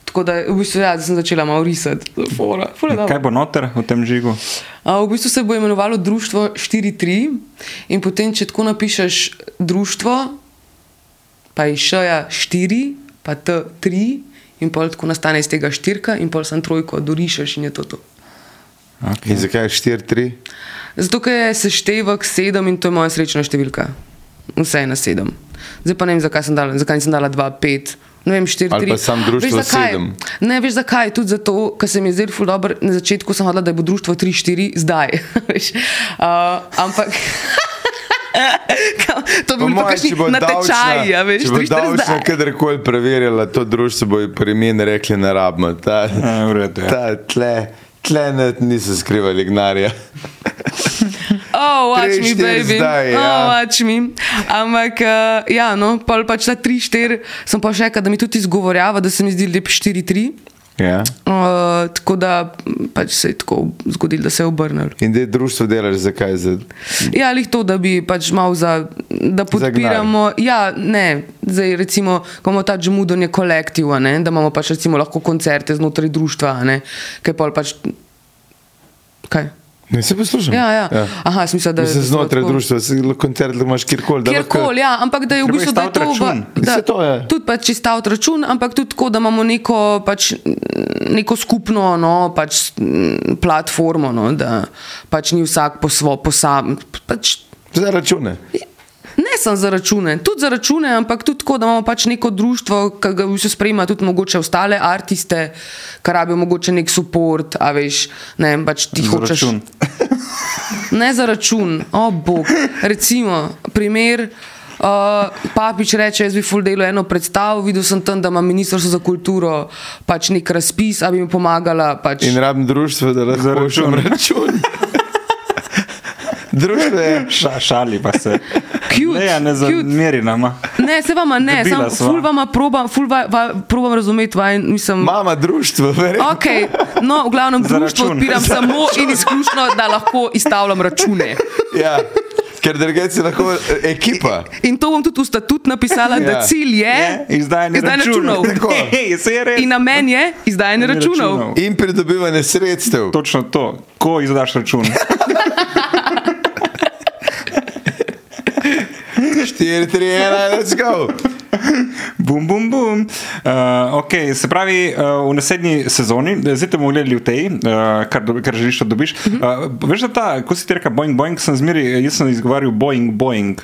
[SPEAKER 2] Tako da v bistvu, ja, sem začela malo risati. Fora, fora, dobro.
[SPEAKER 1] Kaj bo noter v tem žigu?
[SPEAKER 2] A, V bistvu se bo imenovalo Društvo 4.3 in potem, če tako napišeš društvo, pa je šaja 4, pa t 3 in pol tako nastane iz tega štirka in pol sem trojko dorišeš in je to to.
[SPEAKER 3] In zakaj je 4-3?
[SPEAKER 2] Zato, ker je seštevek 7 in to je moja srečna številka. Vse je na 7. Zdaj pa ne vem, zakaj sem dala, zakaj nisem dala 2, 5. Ne vem, 4, 3.
[SPEAKER 3] Ali pa samo društvo sedem.
[SPEAKER 2] Ne, veš zakaj? Tudi zato, ker se mi je zdelo ful dobro. Na začetku sem hodila, da bo društvo 3, 4, zdaj. Veš, uh, ampak. to bi bilo kakšni natečaji, a veš,
[SPEAKER 3] če bo
[SPEAKER 2] 3, 4,
[SPEAKER 3] davčna kadarkoli preverjala to društvo, bo pri meni rekli ne rabimo. Ta,
[SPEAKER 1] Ja, ja.
[SPEAKER 3] ta tle, tle ne, niso skrivali gnarja.
[SPEAKER 2] Oh, watch
[SPEAKER 3] Tri,
[SPEAKER 2] me, baby.
[SPEAKER 3] zdaj, ja.
[SPEAKER 2] Oh, watch me. Ampak, uh, ja, no, pol pač ta 3-4, sem pa še rekel, da mi tudi izgovorjava, da se mi zdi lep 4-3.
[SPEAKER 3] Ja.
[SPEAKER 2] Uh, tako da m, pač se je tako zgodilo, da se je obrnil.
[SPEAKER 3] In da je društvo delaš, zakaj? Za,
[SPEAKER 2] Ja, lih to, da bi pač malo za, da podpiramo. Ja, ne, zdaj recimo, ko imamo ta džemudonje kolektiv, a ne, da imamo pač recimo lahko koncerte znotraj društva, ne, kaj pol pač. Kaj?
[SPEAKER 3] Ne se poslušam.
[SPEAKER 2] Ja, ja. Aha, smisel, da
[SPEAKER 3] Mislim, znotraj
[SPEAKER 2] tako-
[SPEAKER 3] društva, se lahko koncert imaš kjerkoli. da lahko-
[SPEAKER 2] Kjerkoli, ja, ampak da je v bistvu da je to,
[SPEAKER 1] račun.
[SPEAKER 2] da,
[SPEAKER 3] Saj to je.
[SPEAKER 2] tudi pač čisto račun, ampak tudi tako, da imamo neko, pač, neko skupno no, pač, m, platformo, no, da pač ni vsak po svoje, posam, pač,
[SPEAKER 3] Za račune.
[SPEAKER 2] Ne samo za račune, tudi za račune, ampak tudi tako, da imamo pač neko društvo, ki ga v bistvu sprejema tudi mogoče ostale artiste, ki rabijo mogoče nek podpor, a veš, ne vem, pač ti
[SPEAKER 1] Za
[SPEAKER 2] hočeš.
[SPEAKER 1] račun.
[SPEAKER 2] Ne za račun, o oh, bog. Recimo, primer. Uh, papič reče, jaz bi ful delo eno predstavo, videl sem tam, da ima ministrstvo za kulturo pač nek razpis, da bi mi pomagala. Pač.
[SPEAKER 3] In rabim društvo, da lahko
[SPEAKER 1] Za
[SPEAKER 3] pošljem
[SPEAKER 1] račun.
[SPEAKER 3] račun. društvo je.
[SPEAKER 1] Ša, šali pa se.
[SPEAKER 2] Cute,
[SPEAKER 1] Ne, ja, ne zameri nama.
[SPEAKER 2] Ne, se vama ne,
[SPEAKER 1] Debila
[SPEAKER 2] sam ful vama probam, ful va, va, probam razumeti vaj, mislim.
[SPEAKER 3] Mama društvo, verjetno.
[SPEAKER 2] Ok, no, v glavnem
[SPEAKER 1] Za
[SPEAKER 2] društvo
[SPEAKER 1] račun.
[SPEAKER 2] odpiram
[SPEAKER 1] Za
[SPEAKER 2] samo in izključno, da lahko izstavljam račune.
[SPEAKER 3] Ja. Ker drugače si lahko eh, ekipa.
[SPEAKER 2] In to bom tudi v statut napisala, ja. da cilj je
[SPEAKER 1] Je izdajanje
[SPEAKER 2] izdajanje
[SPEAKER 1] računov.
[SPEAKER 2] računov.
[SPEAKER 1] Je.
[SPEAKER 2] In namen je izdajanje računov.
[SPEAKER 1] računov.
[SPEAKER 3] In pridobivanje sredstev.
[SPEAKER 1] Točno to, ko izdaš račun.
[SPEAKER 3] 4, 3, 1, let's go.
[SPEAKER 1] Bum, bum, bum. Uh, okay, se pravi, uh, v naslednji sezoni, zdaj te bomo gledali v tej, uh, kar, do, kar želiš, da dobiš. Uh, veš, da ta, ko si ti rekel Boeing, Boeing, sem zmeri, jaz sem izgovarjal Boeing, Boeing.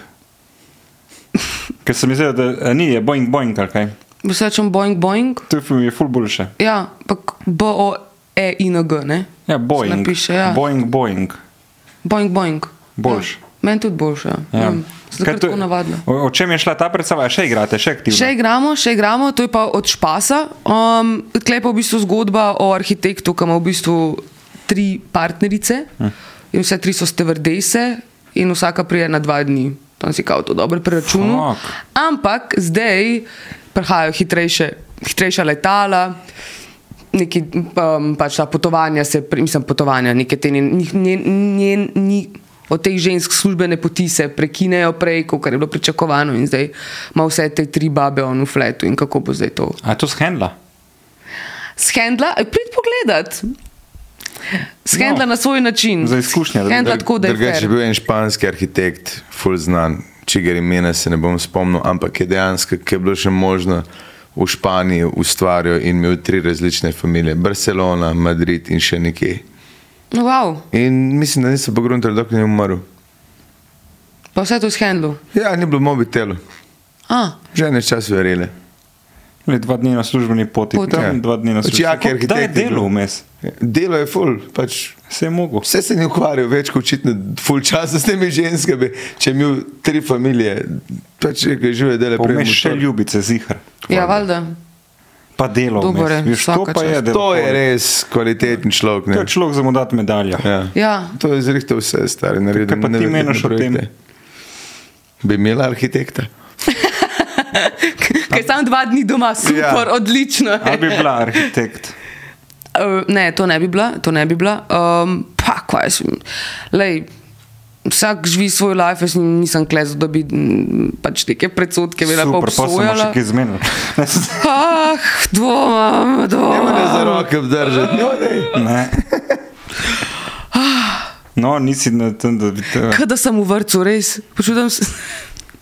[SPEAKER 1] Ker se mi zdi, da a ni, je Boeing, Boeing, ali kaj.
[SPEAKER 2] Se rečem Boeing, Boeing.
[SPEAKER 1] To je ful boljše.
[SPEAKER 2] Ja, pa B-O-E-I-N-G, ne?
[SPEAKER 1] Ja, Boeing.
[SPEAKER 2] Napiše, ja.
[SPEAKER 1] Boeing, Boeing.
[SPEAKER 2] Boeing, Boeing.
[SPEAKER 1] Boljš.
[SPEAKER 2] Ja. Meni tudi boljše. Ja.
[SPEAKER 1] Kaj
[SPEAKER 2] je
[SPEAKER 1] to-. O, o čem je šla ta predstava? Še igrate, še aktivno?
[SPEAKER 2] Še igramo, še igramo, to je pa od Špasa. Um, Tleh pa v bistvu zgodba o arhitektu, ki ima v bistvu tri partnerice in vse tri so stevardese in vsaka prije na dva dni. Tam si kao to dobro preračunal. Ampak zdaj prihajajo hitrejše, hitrejša letala. Neki um, pač ta potovanja, se, mislim, potovanja, neke te njen, njen, njen, njen, od teh žensk službene poti se prekinejo prej, kot je bilo pričakovano, in zdaj ima vse te tri babe on v fletu in kako bo zdaj to.
[SPEAKER 1] A je to shendla?
[SPEAKER 2] Shendla, prid pogledat. Shendla
[SPEAKER 1] No,
[SPEAKER 2] na svoj način.
[SPEAKER 1] za izkušnje, da-
[SPEAKER 2] Shendla tako, da je
[SPEAKER 3] Drugače je
[SPEAKER 2] fair.
[SPEAKER 3] bil en španski arhitekt, full znan, čigar imena se ne bom spomnil, ampak je dejansko, ki je bilo še možno v Španiji ustvarjal in imel tri različne familije: Barcelona, Madrid in še nekje.
[SPEAKER 2] No, wow.
[SPEAKER 3] In mislim, da niso pogruntali, dokler ni umrl.
[SPEAKER 2] Pa vse to s Hendlu.
[SPEAKER 3] Ja, ni bilo mobitelu, že ne čas verjele.
[SPEAKER 1] Le dva dni na službeni poti, tam
[SPEAKER 3] Ja.
[SPEAKER 1] dva dni na službeni poti. Da je
[SPEAKER 3] arhitekt je
[SPEAKER 1] delo vmes,
[SPEAKER 3] Delo je full, pač
[SPEAKER 1] vse je mogel.
[SPEAKER 3] Vse se ni ukvarjal, več kot očitno, full časa s temi ženskami. Če je imel tri familije, pač rekel, žive dele prej.
[SPEAKER 1] Pomeš še ljubice, zihar.
[SPEAKER 2] ja, valjda.
[SPEAKER 1] Pa delo
[SPEAKER 2] je,
[SPEAKER 1] Viš, to pa je.
[SPEAKER 3] To je res kvaliteten človek.
[SPEAKER 1] To
[SPEAKER 3] Ne?
[SPEAKER 1] je človek za mu dati medaljo.
[SPEAKER 3] Ja.
[SPEAKER 2] Ja.
[SPEAKER 3] To je zrihtel vse, stari. naredil
[SPEAKER 1] Kaj pa ti meniš o tem?
[SPEAKER 3] Bi imela arhitekta?
[SPEAKER 2] Kaj sam dva dni doma, super,
[SPEAKER 3] Ja.
[SPEAKER 2] ja. odlično.
[SPEAKER 1] Ali bi bila arhitekt?
[SPEAKER 2] Uh, ne, to ne bi bila. To ne bi bila. Um, pa, kaj vem. Lej, vsak živi svoj life, jaz nisem klez, da bi pač neke predsotke imela pa
[SPEAKER 1] Super, pa sem še
[SPEAKER 2] obsojala.
[SPEAKER 1] kaj zmenil.
[SPEAKER 2] Ah, dvomam,
[SPEAKER 3] Ne
[SPEAKER 2] dvomam.
[SPEAKER 3] more za roke obdržati. No, daj.
[SPEAKER 1] Ne. No, nisi na tem, da bi te
[SPEAKER 2] Kaj da sem v vrtu, res. Počutim se.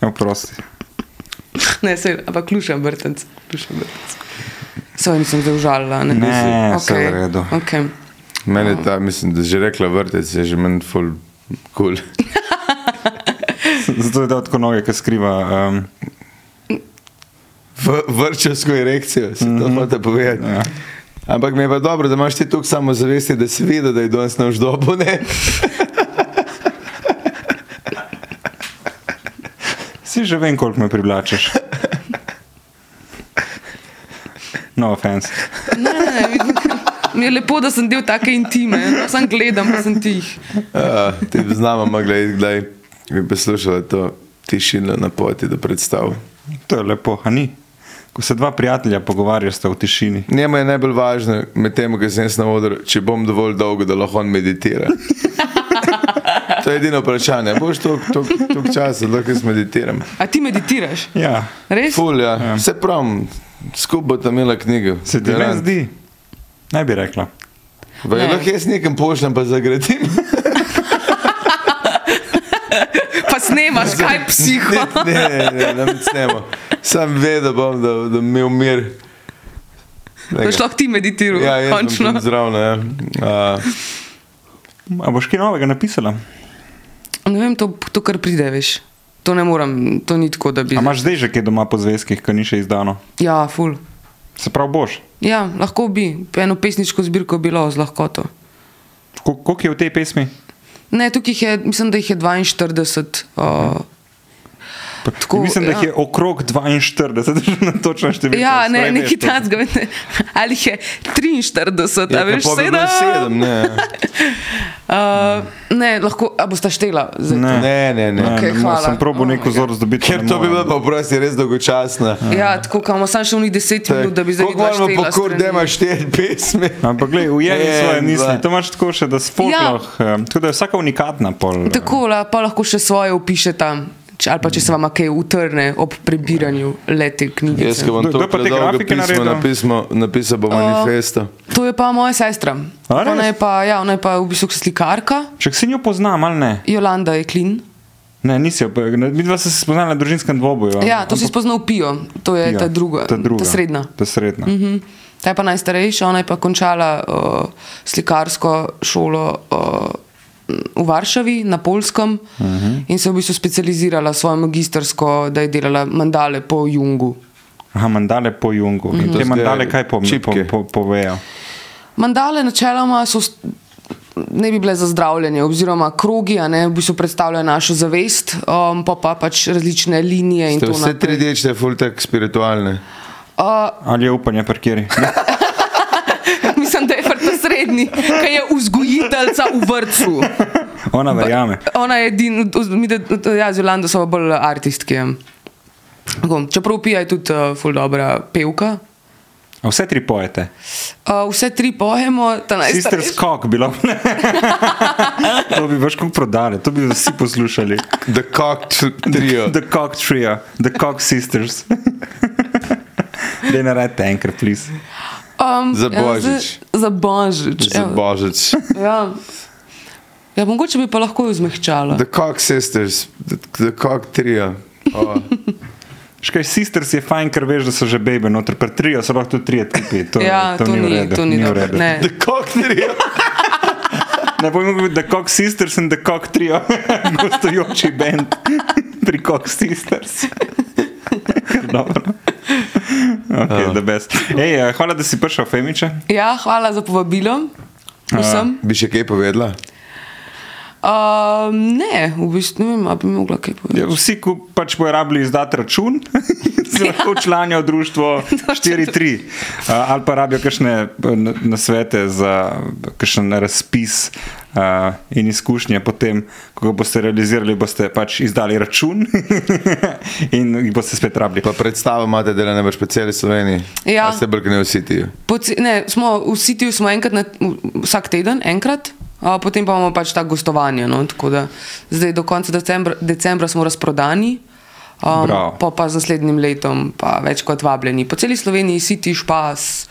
[SPEAKER 1] oprosti.
[SPEAKER 2] Ne, se, ampak klušam vrtenc. Klušam vrtenc. Svoj nisem zdaj užalila. Ne,
[SPEAKER 1] Ne, vse v redu.
[SPEAKER 2] Okay.
[SPEAKER 3] Mene ta, mislim, da že rekla vrtec, je že meni full cool.
[SPEAKER 1] Zato je dal tako noge, ki skriva. Um,
[SPEAKER 3] V- Vrčevsko erekcijo, se to
[SPEAKER 1] Mhm.
[SPEAKER 3] morate povedati.
[SPEAKER 1] Ja.
[SPEAKER 3] Ampak mi je pa dobro, da imaš ti tukaj samo zavesti, da si videl, da je danes na vždobu. Ne?
[SPEAKER 1] si že vem, koliko me privlačeš. No, offense.
[SPEAKER 2] Ne, ne, vidim, mi je lepo, da sem del take intime. Sam gledam, pa sem tih.
[SPEAKER 3] Uh, ti znamo, gledaj, kdaj bi poslušala to tišino na poti do predstav.
[SPEAKER 1] To je lepo, a ni. Ko se dva prijatelja pogovarjata v tišini.
[SPEAKER 3] Njemu je najbolj važno, med tem, ko sem na odru, če bom dovolj dolgo, da lahko on meditira. To je edino vprašanje. Boš toliko časa, da lahko jaz meditiram.
[SPEAKER 2] A ti meditiraš?
[SPEAKER 1] Ja,
[SPEAKER 2] Res?
[SPEAKER 3] Ful, ja. Vse pravim, skupaj bo tam imela knjigo.
[SPEAKER 1] se ti ne zdi? Ne bi rekla.
[SPEAKER 2] Ne.
[SPEAKER 3] lahko jaz nekam pošljem, pa zagradim.
[SPEAKER 2] Pa snemaš, kaj psiho.
[SPEAKER 3] Ne, ne, ne, ne, ne snemo. Sam vedel bom, da, da mi umir.
[SPEAKER 2] Da šlo ti meditiral,
[SPEAKER 3] Ja,
[SPEAKER 2] končno.
[SPEAKER 3] zraven. Ja. Uh,
[SPEAKER 1] A boš kaj novega napisala?
[SPEAKER 2] Ne vem, to, to kar pride, veš. To ne morem, to ni tako, da bi.
[SPEAKER 1] A imaš zdaj že kaj doma po zvezkih, ki ni še izdano?
[SPEAKER 2] Ja, ful.
[SPEAKER 1] Se pravi, boš.
[SPEAKER 2] Ja, lahko bi. Eno pesniško zbirko bilo z lahkoto.
[SPEAKER 1] Ko- Koliko je v tej pesmi?
[SPEAKER 2] Ne, tukaj je, mislim, da jih je 42. Uh,
[SPEAKER 1] Pa,
[SPEAKER 2] Tako,
[SPEAKER 1] mislim, da jih
[SPEAKER 2] ja.
[SPEAKER 1] je okrog 42, da je na točno številka.
[SPEAKER 2] ja, ne, neki
[SPEAKER 1] veš to.
[SPEAKER 2] tacga. Ali jih je 43,
[SPEAKER 3] ja,
[SPEAKER 2] a veš,
[SPEAKER 3] bilo
[SPEAKER 2] sedem.
[SPEAKER 3] sedem, ne.
[SPEAKER 2] Uh, ne, lahko, a boste štela. Zdaj,
[SPEAKER 1] Ne.
[SPEAKER 3] Ne, ne, ne.
[SPEAKER 1] Ne,
[SPEAKER 2] Okej,
[SPEAKER 1] ne,
[SPEAKER 2] hvala.
[SPEAKER 1] Sem probo
[SPEAKER 2] Oh
[SPEAKER 1] neko
[SPEAKER 2] my
[SPEAKER 1] vzor zdobiti.
[SPEAKER 3] Ker to bi bilo pa prosti res dolgočasno.
[SPEAKER 2] Ja, tako kamo sam še v njih 10 minut, da bi zdaj
[SPEAKER 3] Koliko moramo
[SPEAKER 2] videla
[SPEAKER 3] pokur, da imaš štiri pesmi?
[SPEAKER 1] Ampak, gledaj, ujemi
[SPEAKER 3] En,
[SPEAKER 1] svoje misli. To imaš tako še, da sploh
[SPEAKER 2] Ja.
[SPEAKER 1] eh, Tako da je vsaka unikatna pol. eh.
[SPEAKER 2] Tako, la, pa lahko še svoje upiše tam. Če- Ali pa če se vam kaj utrne ob prebiranju lete knjige.
[SPEAKER 3] Jaz, ki bom to
[SPEAKER 1] grafike
[SPEAKER 3] pismo napismo, napisal bo manifesto.
[SPEAKER 2] To je pa moja sestra.
[SPEAKER 1] A?
[SPEAKER 2] Ona je pa, ja, ona je pa v bistvu slikarka,
[SPEAKER 1] Če si njo poznam, ali ne?
[SPEAKER 2] Jolanda je klin.
[SPEAKER 1] Ne, nisi jo. Mi dva se spoznala na družinskem dvoboju.
[SPEAKER 2] Ja, to si spoznal Pijo, to je
[SPEAKER 1] Ja,
[SPEAKER 2] ta druga,
[SPEAKER 1] ta druga.
[SPEAKER 2] ta srednja.
[SPEAKER 1] Ta srednja.
[SPEAKER 2] Mhm. Ta je pa najstarejša, ona je pa končala uh, slikarsko šolo uh, v Varšavi na Polskem uh
[SPEAKER 1] Mhm.
[SPEAKER 2] -huh. in se v bistvu specializirala svojo magistersko, da je delala mandale po Jungu.
[SPEAKER 1] Aha, mandale po Jungu.
[SPEAKER 2] Mhm.
[SPEAKER 1] In te mandale kaj po, po, po, povejo?
[SPEAKER 2] Mandale načeloma so. Ne bi bile za zdravljenje, oziroma krogi, a ne v bistvu predstavljajo našo zavest, um, pa, pa pač različne linije. in
[SPEAKER 3] Ste
[SPEAKER 2] to
[SPEAKER 3] vse
[SPEAKER 2] naprej.
[SPEAKER 3] tri dečke, ful tak spiritualne.
[SPEAKER 2] Uh,
[SPEAKER 1] Ali je upanje parkiri?
[SPEAKER 2] mislim, da je vrta srednji, ki je vzgojiteljica v vrtu.
[SPEAKER 1] Ona verjame.
[SPEAKER 2] Ona je edina, mi da ja, z Jolando so bolj artistke. Čeprav pija je tudi uh, ful dobra pevka.
[SPEAKER 1] A vse tri pojete.
[SPEAKER 2] Uh, vse tri pojemo, ta
[SPEAKER 1] Sister
[SPEAKER 2] najstarejša.
[SPEAKER 1] Skok bilo. to bi baš kako prodali, to bi vsi poslušali.
[SPEAKER 3] The Cock Trio.
[SPEAKER 1] The Cock Trio, The Cock Sisters. Ne rade enkrat, please.
[SPEAKER 2] Um,
[SPEAKER 3] Za
[SPEAKER 2] ja,
[SPEAKER 3] Božič.
[SPEAKER 2] za, za božič.
[SPEAKER 3] Za
[SPEAKER 2] evo.
[SPEAKER 3] božič.
[SPEAKER 2] Ja. ja, mogoče bi pa lahko izmehčala.
[SPEAKER 3] The Cock Sisters, The, the Cock Trio. Oh.
[SPEAKER 1] Škaj, sisters je fajn, ker veš, da so že bebe noter, pri trio so lahko tudi trije tipi. To,
[SPEAKER 2] Ja, to
[SPEAKER 1] v
[SPEAKER 2] ni-
[SPEAKER 1] redu,
[SPEAKER 2] to ni
[SPEAKER 1] v
[SPEAKER 2] dobro,
[SPEAKER 1] redu.
[SPEAKER 2] ne.
[SPEAKER 3] The Cock Trio.
[SPEAKER 1] Ne govorili, da Cock Sisters in The Cock Trio, gostujoči bend pri Cock Sisters. Okay, the best. Ej, eh, hvala, da si prišel, Femiče.
[SPEAKER 2] Ja, hvala za povabilo. Vsem.
[SPEAKER 3] Bi še kaj povedala?
[SPEAKER 2] Um, ne, v bistvu ne vem, ali bi mogla kaj povedati.
[SPEAKER 1] Ja, vsi, ko pač bojo rabili izdati račun, se lahko članijo v društvo 4-3 ali pa rabijo kakšne nasvete za kakšen razpis uh, in izkušnje. Potem, ko ga boste realizirali, boste pač izdali račun in jih boste spet rabili.
[SPEAKER 3] Pa predstavo imate, da ne boš po celi Sloveniji.
[SPEAKER 2] Ja.
[SPEAKER 3] A ste brkne v Citiju.
[SPEAKER 2] Poci, ne, smo, v Sitiju smo enkrat na, vsak teden, enkrat, a potem pa imamo pač ta gostovanje. No, tako da zdaj do konca decembra, decembra smo razprodani. Um,
[SPEAKER 1] Bravo.
[SPEAKER 2] pa, pa z naslednjim letom, pa več kot vabljeni. Po celi Sloveniji, Siti, Špas,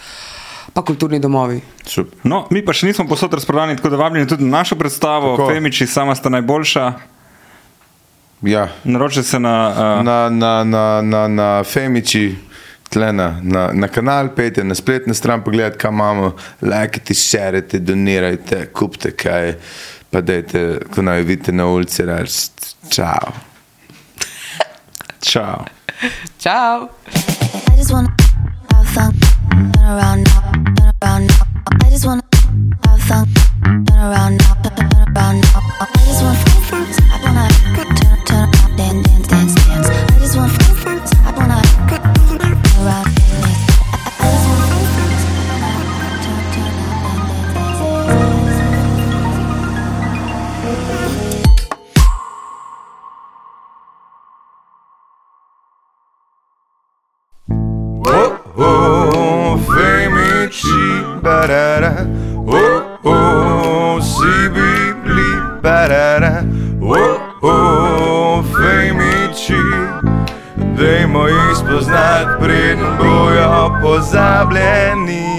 [SPEAKER 2] pa kulturni domovi.
[SPEAKER 3] Super.
[SPEAKER 1] No, mi pa še nismo posod razprodani, tako da vabljeni tudi na našo predstavo.
[SPEAKER 3] Tako.
[SPEAKER 1] Femiči, sama sta najboljša.
[SPEAKER 3] Ja.
[SPEAKER 1] Naročite se na. Uh,
[SPEAKER 3] Na, na, na, na, na Femiči, tlena, na, na kanal pejte, na spletno stran pogledajte, kam imamo, lajkite, šerite, donirajte, kupite kaj, pa dajte, ko naj vidite na ulici, reči čau.
[SPEAKER 1] Čau.
[SPEAKER 2] Čau!
[SPEAKER 4] I just wanna have fun, turn around now, turn around now. I just wanna have fun, turn around now, turn around now. I just want fun, I wanna turn, turn around, dance, dance, dance,
[SPEAKER 3] Femici, barara. Oh, oh, si bibli, barara. Oh, oh, Femici. Dajmo jih spoznati, preden bojo pozabljeni.